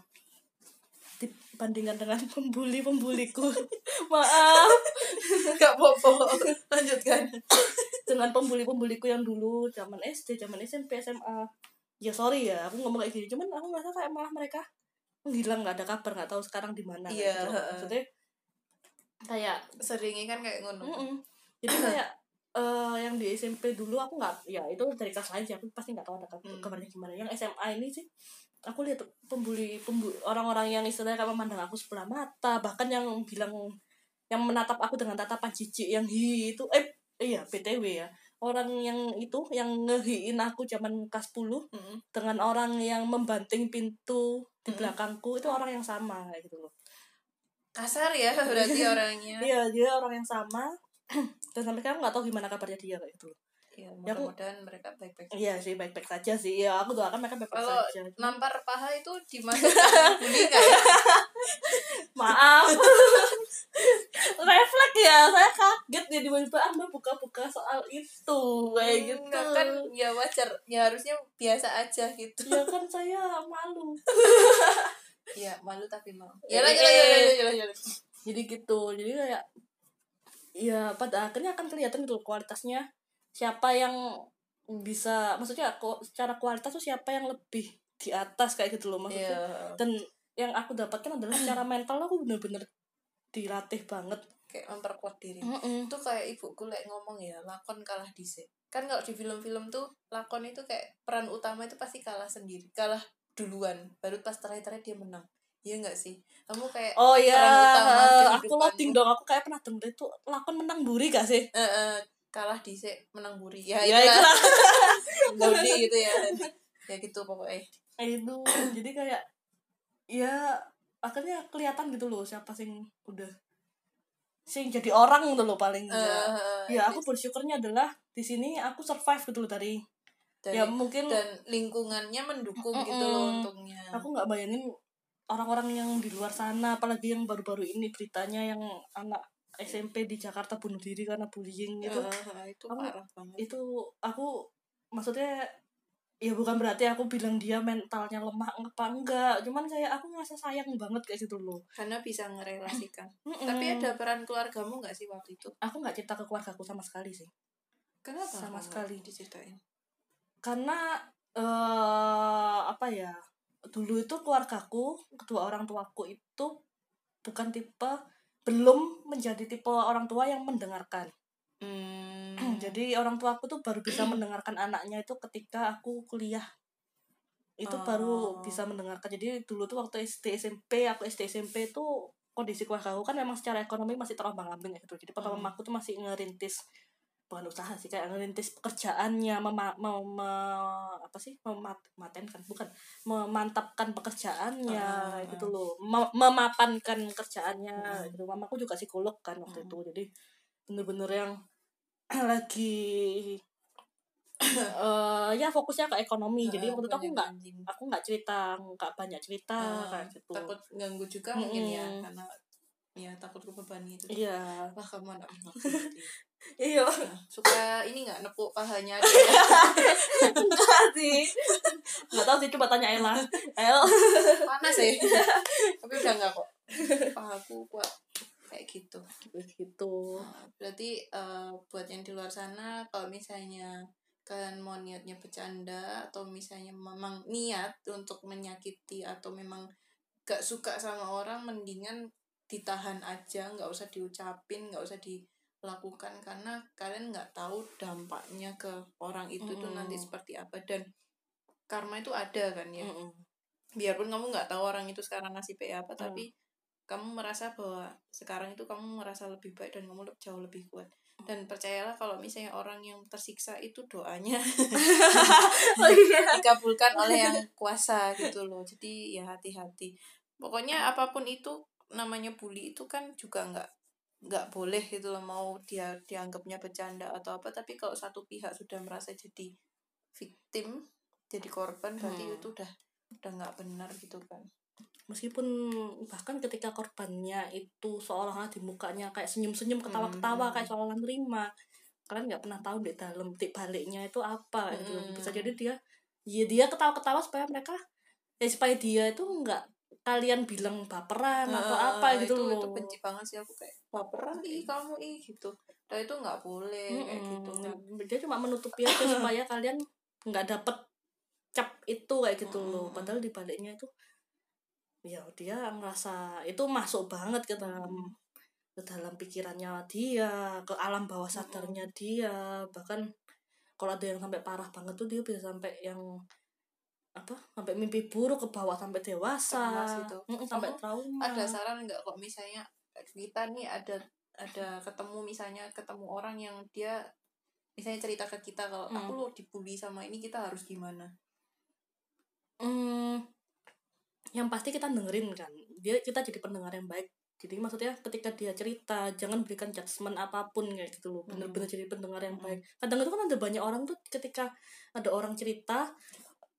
bandingkan dengan pembuli pembuliku maaf. Nggak apa-apa. Lanjutkan. Dengan pembuli pembuliku yang dulu zaman SD zaman SMP SMA ya sorry ya aku ngomong kayak gini. Cuman aku merasa kayak malah mereka menghilang nggak ada kabar nggak tahu sekarang di mana Iya, gitu. maksudnya kayak seringnya kan kayak ngono mm-mm. jadi kayak eh yang di SMP dulu aku nggak ya itu dari kelas lain sih aku pasti nggak tahu ada Hmm. kabarnya gimana yang SMA ini sih aku lihat pembuli pembuli orang-orang yang istilahnya kayak memandang aku sebelah mata bahkan yang bilang yang menatap aku dengan tatapan jijik yang hi itu eh iya btw ya orang yang itu yang ngehiin aku zaman kelas 10 Mm-mm. dengan orang yang membanting pintu di belakangku itu orang yang sama kayak gitu loh. Kasar ya berarti orangnya. Iya dia orang yang sama. Dan sampai sekarang nggak tahu gimana kabarnya dia kayak gitu ya Ya, aku- mudah-mudahan mereka baik-baik iya sih baik-baik saja sih. Ya aku doakan mereka baik-baik Kalau saja. nampar paha itu dimasukkan ya? Maaf refleks ya saya kaget ya tiba-tiba anda buka-buka soal itu kayak gitu. Nggak kan ya wajar ya harusnya biasa aja gitu. Ya kan saya malu. Ya malu tapi mau. Ya lanjut eh, lanjut eh. jadi gitu jadi kayak ya pada akhirnya akan kelihatan gitu kualitasnya. Siapa yang bisa maksudnya kok secara kualitas tuh siapa yang lebih di atas kayak gitu loh maksudnya. Iya. dan yang aku dapatkan adalah secara mental aku bener-bener dilatih banget kayak memperkuat diri. Mm-mm. itu kayak ibuku like ngomong ya lakon kalah dhisik. Kan kalau di film-film tuh lakon itu kayak peran utama itu pasti kalah sendiri kalah duluan baru pas terakhir-terakhir dia menang. Iya nggak sih? Kamu kayak oh ya utama aku loading dong aku kayak pernah denger itu lakon menang buri gak sih? Eh, eh, kalah dhisik menang buri ya, ya itu lah gitu ya. Ya gitu pokoknya. Itu jadi kayak ya akhirnya kelihatan gitu loh siapa sing udah sing jadi orang gitu loh paling enggak. Eh, ya aku bersyukurnya adalah di sini aku survive gitu loh dari dari, ya mungkin dan lingkungannya mendukung Mm-mm. gitu loh untungnya. Aku nggak bayangin orang-orang yang di luar sana apalagi yang baru-baru ini beritanya yang anak SMP di Jakarta bunuh diri karena bullying gitu. Eh, itu Aku- parah banget. itu aku maksudnya ya bukan berarti aku bilang dia mentalnya lemah apa enggak. Cuman kayak aku ngerasa sayang banget kayak gitu loh. Karena bisa ngerelasikan. Tapi ada peran keluargamu nggak sih waktu itu? Aku nggak cerita ke keluargaku sama sekali sih. Kenapa Sama sekali. diceritain? Karena eh apa ya dulu itu keluargaku kedua orang tuaku itu bukan tipe belum menjadi tipe orang tua yang mendengarkan. Hmm. Jadi orang tuaku tuh baru bisa mendengarkan anaknya itu ketika aku kuliah. Itu baru Oh. bisa mendengarkan. Jadi dulu tuh waktu SD SMP aku SD SMP tuh kondisi keluarga aku kan memang secara ekonomi masih terombang ambing gitu. Jadi papa Hmm. mamaku tuh masih ngerintis bukan usaha sih kayak ngerintis pekerjaannya mema, mem- me- apa sih? Memat matenkan bukan. Memantapkan pekerjaannya kayak gitu loh. Me- memapankan kerjaannya Hmm. gitu. Mamaku juga psikolog kan waktu Hmm. itu. Jadi bener-bener yang lagi eh ya fokusnya ke ekonomi. Jadi waktu itu aku nggak aku nggak cerita nggak banyak cerita Ah, kayak gitu. takut ganggu juga mungkin ya karena ya takut kebebani itu. Iya. Wah kamu anak iya. Nah, suka ini nggak nepuk pahanya enggak sih. Nggak tahu sih coba tanya Ella. El panas ya. Tapi udah nggak kok. Pahaku kuat kayak gitu gitu berarti eh, buat yang di luar sana kalau misalnya kalian mau niatnya bercanda atau misalnya memang niat untuk menyakiti atau memang gak suka sama orang mendingan ditahan aja nggak usah diucapin nggak usah dilakukan karena kalian nggak tahu dampaknya ke orang itu tuh Mm-mm. nanti seperti apa dan karma itu ada kan ya Mm-mm. biarpun kamu nggak tahu orang itu sekarang nasibnya apa Hmm. tapi kamu merasa bahwa sekarang itu kamu merasa lebih baik dan kamu jauh lebih kuat. Dan percayalah kalau misalnya orang yang tersiksa itu doanya oh iya. dikabulkan oleh yang kuasa gitu loh. Jadi ya hati-hati. Pokoknya apa pun itu namanya bully itu kan juga nggak nggak boleh gitu loh. Mau dia dianggapnya bercanda atau apa tapi kalau satu pihak sudah merasa jadi victim jadi korban berarti Hmm. itu udah udah nggak benar gitu kan meskipun bahkan ketika korbannya itu seolah-olah di mukanya kayak senyum-senyum ketawa-ketawa Hmm. kayak seolah nerima kalian nggak pernah tahu di dalam di baliknya itu apa gitu Hmm. bisa jadi dia ya dia ketawa-ketawa supaya mereka ya supaya dia itu nggak kalian bilang baperan uh, atau apa gitu itu, loh itu benci banget sih aku kayak baperan ih kamu ih gitu dan itu nggak boleh mm -hmm. kayak gitu dia cuma menutupi aja supaya kalian nggak dapet cap itu kayak gitu mm -hmm. loh padahal di baliknya itu ya dia ngerasa itu masuk banget ke dalam ke dalam pikirannya dia ke alam bawah sadarnya dia. Bahkan kalau ada yang sampai parah banget tuh dia bisa sampai yang apa sampai mimpi buruk ke bawah sampai dewasa. Itu. Mm sampai trauma. Ada saran nggak kok misalnya kita nih ada ada ketemu misalnya ketemu orang yang dia misalnya cerita ke kita kalau hmm. aku lo dibully sama ini kita harus gimana? Hmm, yang pasti kita dengerin kan. Dia kita jadi pendengar yang baik. Jadi maksudnya ketika dia cerita jangan berikan judgement apa pun kayak gitu loh. Bener-bener jadi pendengar yang baik. Kadang itu kan ada banyak orang tuh ketika ada orang cerita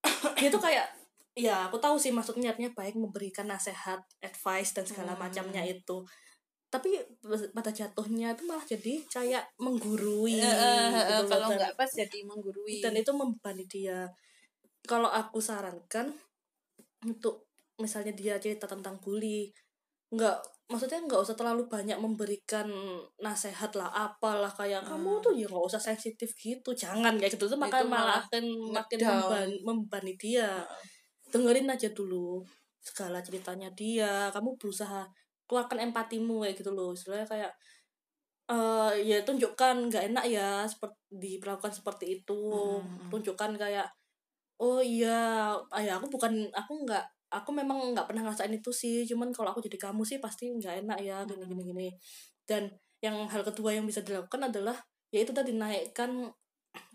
dia tuh kayak ya aku tahu sih maksudnya niatnya baik memberikan nasihat advice dan segala macamnya itu. Tapi pada jatuhnya itu malah jadi kayak menggurui uh, gitu kalau nggak pas jadi menggurui. dan itu membebani dia. Kalau aku sarankan untuk misalnya dia cerita tentang bully nggak maksudnya nggak usah terlalu banyak memberikan nasihat lah apalah kayak hmm. kamu tuh ya nggak usah sensitif gitu jangan kayak gitu tuh makan malah akan makin membani, membani dia hmm. dengerin aja dulu segala ceritanya dia kamu berusaha keluarkan empatimu kayak gitu loh istilahnya kayak uh, ya tunjukkan nggak enak ya seperti diperlakukan seperti itu hmm. tunjukkan kayak oh iya ayah aku bukan aku nggak aku memang nggak pernah ngerasain itu sih cuman kalau aku jadi kamu sih pasti nggak enak ya gini gini gini. Dan yang hal kedua yang bisa dilakukan adalah yaitu tadi naikkan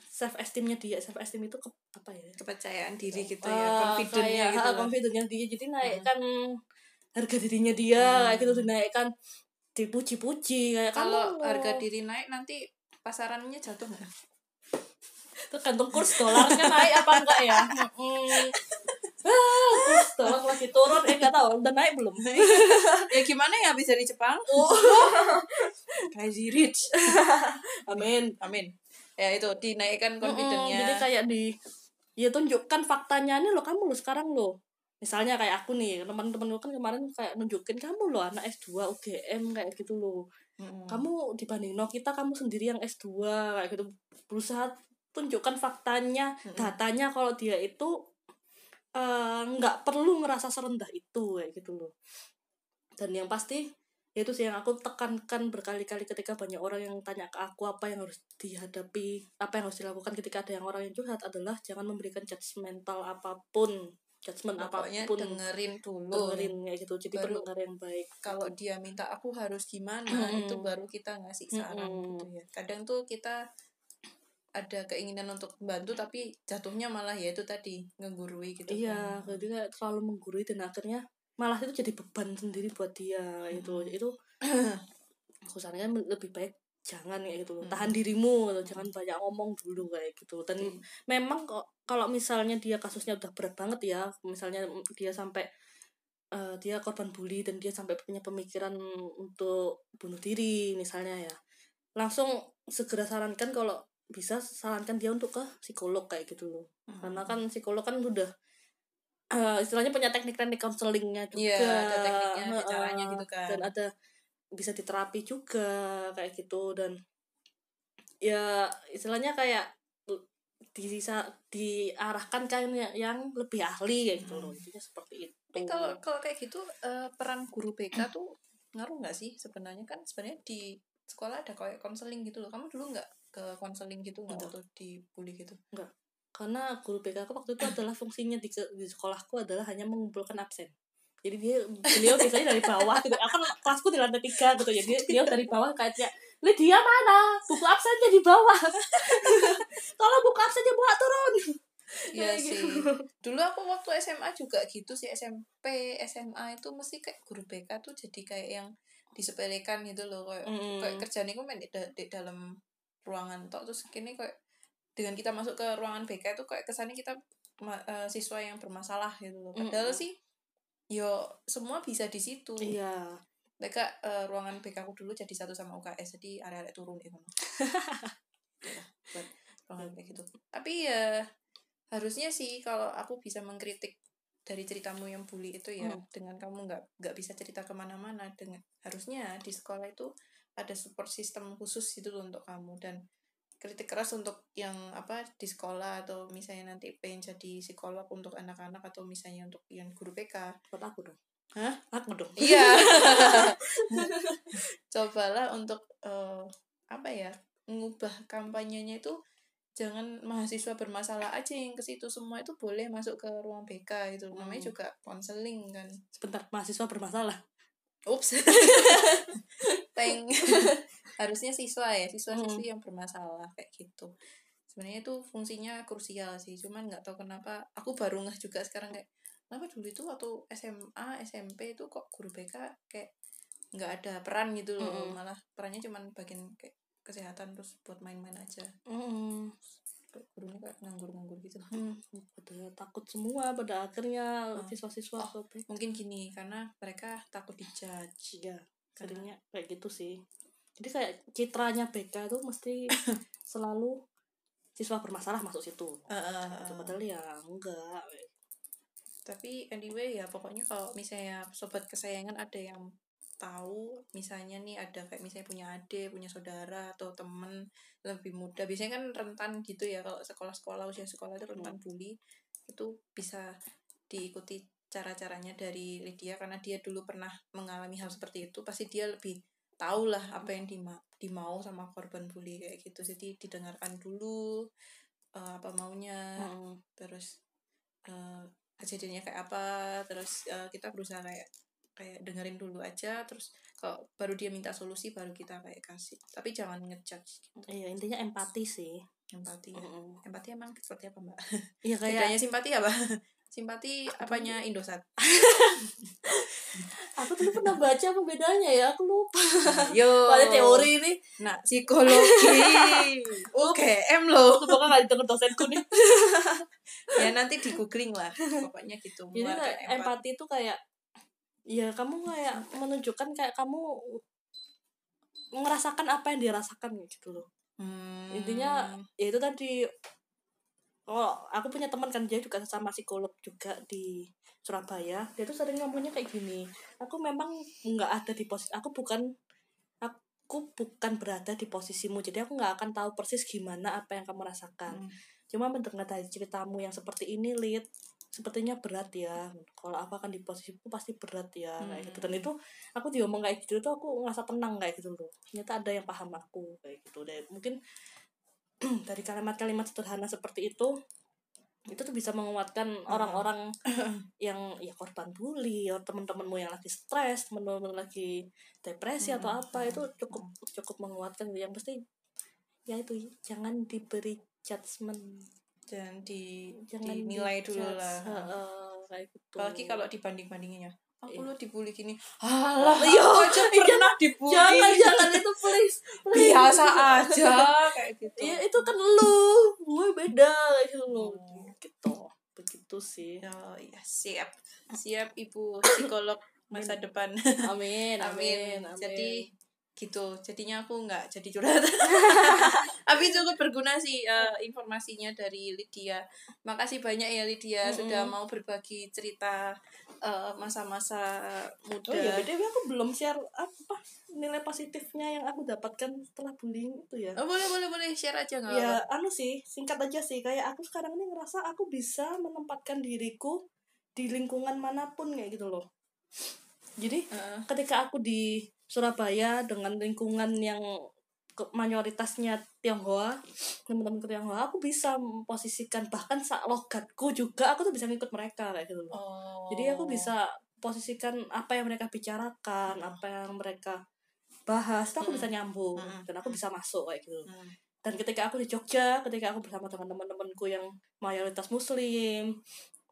self esteemnya dia. Self esteem itu ke, apa ya? Kepercayaan diri gitu ya uh, confidentnya gitu confidentnya dia. Jadi naikkan hmm. harga dirinya dia hmm. kayak gitu dinaikkan dipuji-puji kayak kalau harga diri naik nanti pasarannya jatuh nggak? Tergantung kurs dolarnya naik apa enggak ya. Hmm terus tolong lagi turun eh nggak tahu udah naik belum? Ya gimana ya bisa di Jepang? Oh. crazy rich. Amin amin. Ya itu dinaikkan confidence-nya jadi kayak di ya tunjukkan faktanya nih lo kamu lo sekarang lo misalnya kayak aku nih teman-teman kan kemarin kayak nunjukin kamu lo anak S2 UGM kayak gitu lo kamu dibanding no kita kamu sendiri yang S2 kayak gitu. Berusaha tunjukkan faktanya datanya kalau dia itu nggak uh, perlu ngerasa serendah itu kayak gitu loh. Dan yang pasti itu sih yang aku tekankan berkali-kali ketika banyak orang yang tanya ke aku apa yang harus dihadapi apa yang harus dilakukan ketika ada yang orang yang curhat adalah jangan memberikan judgmental apa pun judgment Pokoknya apa pun. dengerin dulu. Dengerin kayak gitu. Jadi baru, pendengar yang baik. kalau dia minta aku harus gimana itu baru kita ngasih saran gitu ya. Kadang tuh kita ada keinginan untuk membantu tapi jatuhnya malah ya itu tadi ngegurui gitu iya kan. jadi terlalu menggurui dan akhirnya malah itu jadi beban sendiri buat dia hmm. itu itu aku sarankan lebih baik jangan kayak gitu hmm. tahan dirimu atau jangan banyak ngomong dulu kayak gitu dan hmm. memang kok kalau misalnya dia kasusnya udah berat banget ya misalnya dia sampai uh, dia korban bully dan dia sampai punya pemikiran untuk bunuh diri misalnya ya langsung segera sarankan kalau bisa sarankan dia untuk ke psikolog kayak gitu loh. Hmm. karena kan psikolog kan udah uh, istilahnya punya teknik-teknik counselingnya juga. Yeah, ada tekniknya ada caranya gitu kan. Dan ada bisa diterapi juga kayak gitu. Dan ya istilahnya kayak bisa diarahkan kan yang lebih ahli kayak gitu loh. Intinya seperti itu. Tapi kalau kalau kayak gitu uh, peran guru BK tuh ngaruh nggak sih sebenarnya? Kan sebenarnya di sekolah ada kayak konseling gitu loh. Kamu dulu nggak ke konseling gitu nggak waktu dibully gitu? Enggak karena guru BK aku waktu itu adalah fungsinya di, di sekolahku adalah hanya mengumpulkan absen. Jadi dia beliau biasanya dari bawah gitu. Aku kan kelasku di lantai tiga gitu jadi dia dari bawah kayak dia mana? Buku absennya di bawah. Tolong buku absennya bawa turun. Iya sih. Gitu. Dulu aku waktu SMA juga gitu sih SMP, SMA itu mesti kayak guru BK tuh jadi kayak yang disepelekan gitu loh. Kayak mm. kayak kerjaan itu main di, di dalam ruangan tok terus kini kayak dengan kita masuk ke ruangan BK itu kayak kesannya kita uh, siswa yang bermasalah gitu loh. Padahal mm -hmm. sih yo semua bisa di situ. Iya. Mereka uh, ruangan BK aku dulu jadi satu sama UKS jadi area-area turun itu. ya, buat ruangan kayak gitu. Tapi ya harusnya sih kalau aku bisa mengkritik dari ceritamu yang bully itu ya hmm. dengan kamu nggak nggak bisa cerita ke mana-mana dengan harusnya di sekolah itu ada support system khusus itu untuk kamu dan kritik keras untuk yang apa di sekolah atau misalnya nanti pengen jadi psikolog untuk anak-anak atau misalnya untuk yang guru PK buat aku dong Hah? Aku dong. Iya. Cobalah untuk uh, apa ya? mengubah kampanyenya itu jangan mahasiswa bermasalah aja yang ke situ semua itu boleh masuk ke ruang BK itu hmm. namanya juga konseling kan sebentar mahasiswa bermasalah ups teng harusnya siswa ya siswa siswi hmm. yang bermasalah kayak gitu sebenarnya itu fungsinya krusial sih cuman nggak tahu kenapa aku baru ngeh juga sekarang kayak kenapa dulu itu waktu SMA SMP itu kok guru BK kayak nggak ada peran gitu loh mm -hmm. malah perannya cuman bagian kayak kesehatan terus buat main-main aja mm -hmm. Gurunya kayak nganggur-nganggur gitu. Hmm. pada takut semua pada akhirnya oh. siswa-siswa oh, mungkin gini karena mereka takut dijudge. Ya seringnya kayak gitu sih. Jadi kayak citranya BK itu mesti selalu siswa bermasalah masuk situ. Uh, uh, uh. padahal ya enggak tapi anyway ya pokoknya kalau misalnya sobat kesayangan ada yang tahu misalnya nih ada kayak misalnya punya adik punya saudara atau temen lebih muda biasanya kan rentan gitu ya kalau sekolah-sekolah usia sekolah itu rentan hmm. bully itu bisa diikuti cara-caranya dari Lydia karena dia dulu pernah mengalami hal seperti itu pasti dia lebih tahu lah apa yang dima dimau sama korban bully kayak gitu jadi didengarkan dulu uh, apa maunya hmm. terus uh, kejadiannya kayak apa terus uh, kita berusaha kayak kayak dengerin dulu aja terus kalau baru dia minta solusi baru kita kayak kasih. Tapi jangan ngejudge gitu. iya intinya empati sih. Empati mm -hmm. empati emang seperti apa mbak? Iya kayak Bedanya simpati apa? Simpati apanya Indosat? Aku tuh pernah baca apa bedanya ya? Aku lupa. Yo. Ada teori ini. Nah psikologi. Oke m lo semoga nggak denger dosenku nih. Ya nanti di googling lah. Pokoknya gitu jadi kayak empati. itu kayak ya kamu kayak menunjukkan kayak kamu merasakan apa yang dirasakan gitu loh. Hmm. intinya ya itu tadi. Oh aku punya teman kan dia juga sama psikolog juga di Surabaya. Dia tuh sering ngomongnya kayak gini aku memang nggak ada di posisi aku bukan aku bukan berada di posisimu jadi aku nggak akan tahu persis gimana apa yang kamu rasakan. Hmm. cuma mendengar dari ceritamu yang seperti ini lid sepertinya berat ya. Kalau aku akan di posisiku pasti berat ya hmm. kayak gitu. Dan itu aku diomong kayak gitu tuh aku ngerasa tenang kayak gitu loh. Ternyata ada yang paham aku kayak gitu. Dan mungkin dari kalimat-kalimat sederhana seperti itu itu tuh bisa menguatkan orang-orang yang ya korban bully atau teman-temanmu yang lagi stres teman-teman lagi depresi atau apa itu cukup cukup menguatkan. Yang pasti ya itu jangan diberi judgement dan di jangan dinilai dulu lah uh, kayak gitu. apalagi kalau dibanding bandinginnya aku iya. lo dibully gini halah iya aja pernah dibully jangan jangan itu please, please. biasa aja kayak gitu ya itu kan lu gue beda kayak gitu lo hmm. gitu begitu sih ya ya siap siap ibu psikolog masa depan amin amin, amin. amin. jadi gitu. Jadinya aku nggak jadi curhat. Tapi cukup berguna sih uh, informasinya dari Lydia. Makasih banyak ya Lydia mm -hmm. sudah mau berbagi cerita eh, masa-masa uh, muda. Oh iya btw aku belum share apa nilai positifnya yang aku dapatkan setelah bullying itu ya. Oh, boleh boleh boleh. Share aja nggak ya apa? anu sih singkat aja sih. Kayak aku sekarang ini ngerasa aku bisa menempatkan diriku di lingkungan mana pun kayak gitu loh. Jadi uh. ketika aku di Surabaya dengan lingkungan yang mayoritasnya Tionghoa teman-teman Tionghoa aku bisa memposisikan bahkan saat logatku juga aku tuh bisa ngikut mereka kayak gitu loh oh. jadi aku bisa posisikan apa yang mereka bicarakan hmm. apa yang mereka bahas aku hmm. bisa nyambung hmm. dan aku bisa masuk kayak gitu hmm. dan ketika aku di Jogja ketika aku bersama dengan teman-temanku yang mayoritas Muslim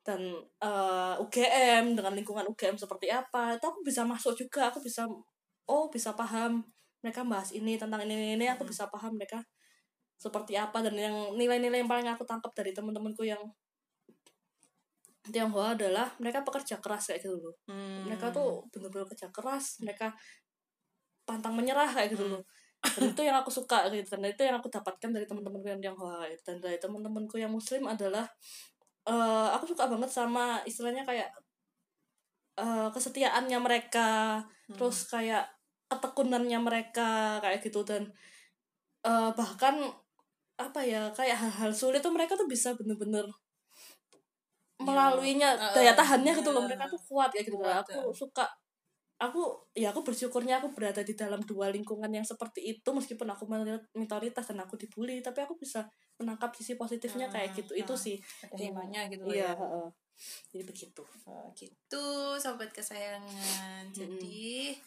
dan uh, eh, UGM dengan lingkungan UGM seperti apa itu aku bisa masuk juga aku bisa oh bisa paham mereka bahas ini tentang ini ini, ini aku hmm. bisa paham mereka seperti apa dan yang nilai-nilai yang paling aku tangkap dari teman-temanku yang Tionghoa adalah mereka pekerja keras kayak gitu loh hmm. mereka tuh benar-benar kerja keras mereka pantang menyerah kayak gitu hmm. loh dan itu yang aku suka gitu dan itu yang aku dapatkan dari teman-temanku yang Tionghoa dan dari teman-temanku yang Muslim adalah uh, aku suka banget sama istilahnya kayak uh, kesetiaannya mereka hmm. terus kayak ketekunannya mereka kayak gitu. Dan uh, bahkan apa ya kayak hal-hal sulit tuh mereka tuh bisa bener-bener ya. melaluinya uh, daya tahannya uh, gitu loh. mereka tuh kuat ya gitu kuat, aku ya. suka aku ya aku bersyukurnya aku berada di dalam dua lingkungan yang seperti itu meskipun aku minoritas dan aku dibully tapi aku bisa menangkap sisi positifnya hmm, kayak gitu. Hmm, itu sih. Ada himanya gitu iya, ya. uh, jadi begitu. Uh, gitu. Sobat kesayangan. Hmm.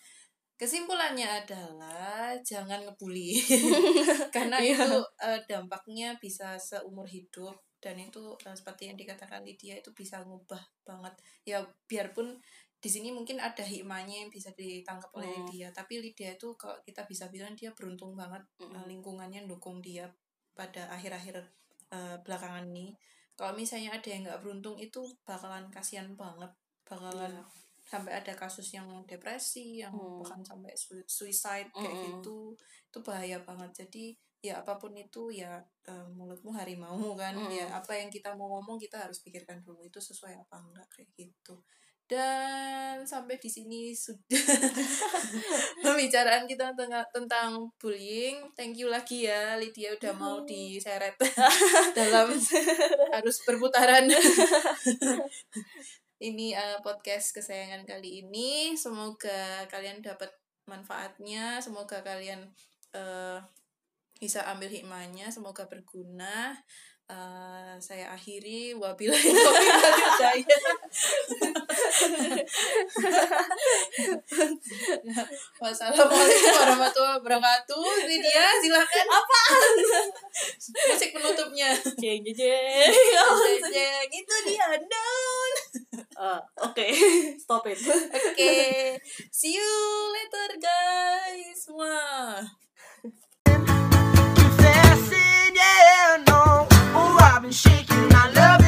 Kesimpulannya adalah jangan ngebully karena iya. itu uh, dampaknya bisa seumur hidup dan itu uh, seperti yang dikatakan Lydia itu bisa ngubah banget ya biarpun di sini mungkin ada hikmahnya yang bisa ditangkap oleh hmm. dia tapi Lydia itu kalau kita bisa bilang dia beruntung banget hmm. lingkungannya dukung dia pada akhir-akhir uh, belakangan ini kalau misalnya ada yang nggak beruntung itu bakalan kasihan banget bakalan yeah. Sampai ada kasus yang depresi yang hmm. bahkan sampai suicide kayak hmm. gitu itu bahaya banget jadi ya apa pun itu ya uh, mulutmu harimau kan hmm. ya apa yang kita mau ngomong kita harus pikirkan dulu itu sesuai apa enggak kayak gitu dan sampai di sini sudah pembicaraan kita tentang, tentang bullying. Thank you lagi ya Lydia udah mau diseret dalam harus perputaran. Ini uh, podcast kesayangan kali ini. Semoga kalian dapat manfaatnya, semoga kalian uh, bisa ambil hikmahnya, semoga berguna. Uh, saya akhiri wabillahi taufiq Wassalamualaikum warahmatullahi wabarakatuh. Lydia, silakan. apa Musik penutupnya. Jeng jeng. Jeng Itu dia down. Uh, Oke, okay. stop it. Oke, okay. see you later guys. Wah. Confessing, yeah, no. Oh, I've been shaking. I love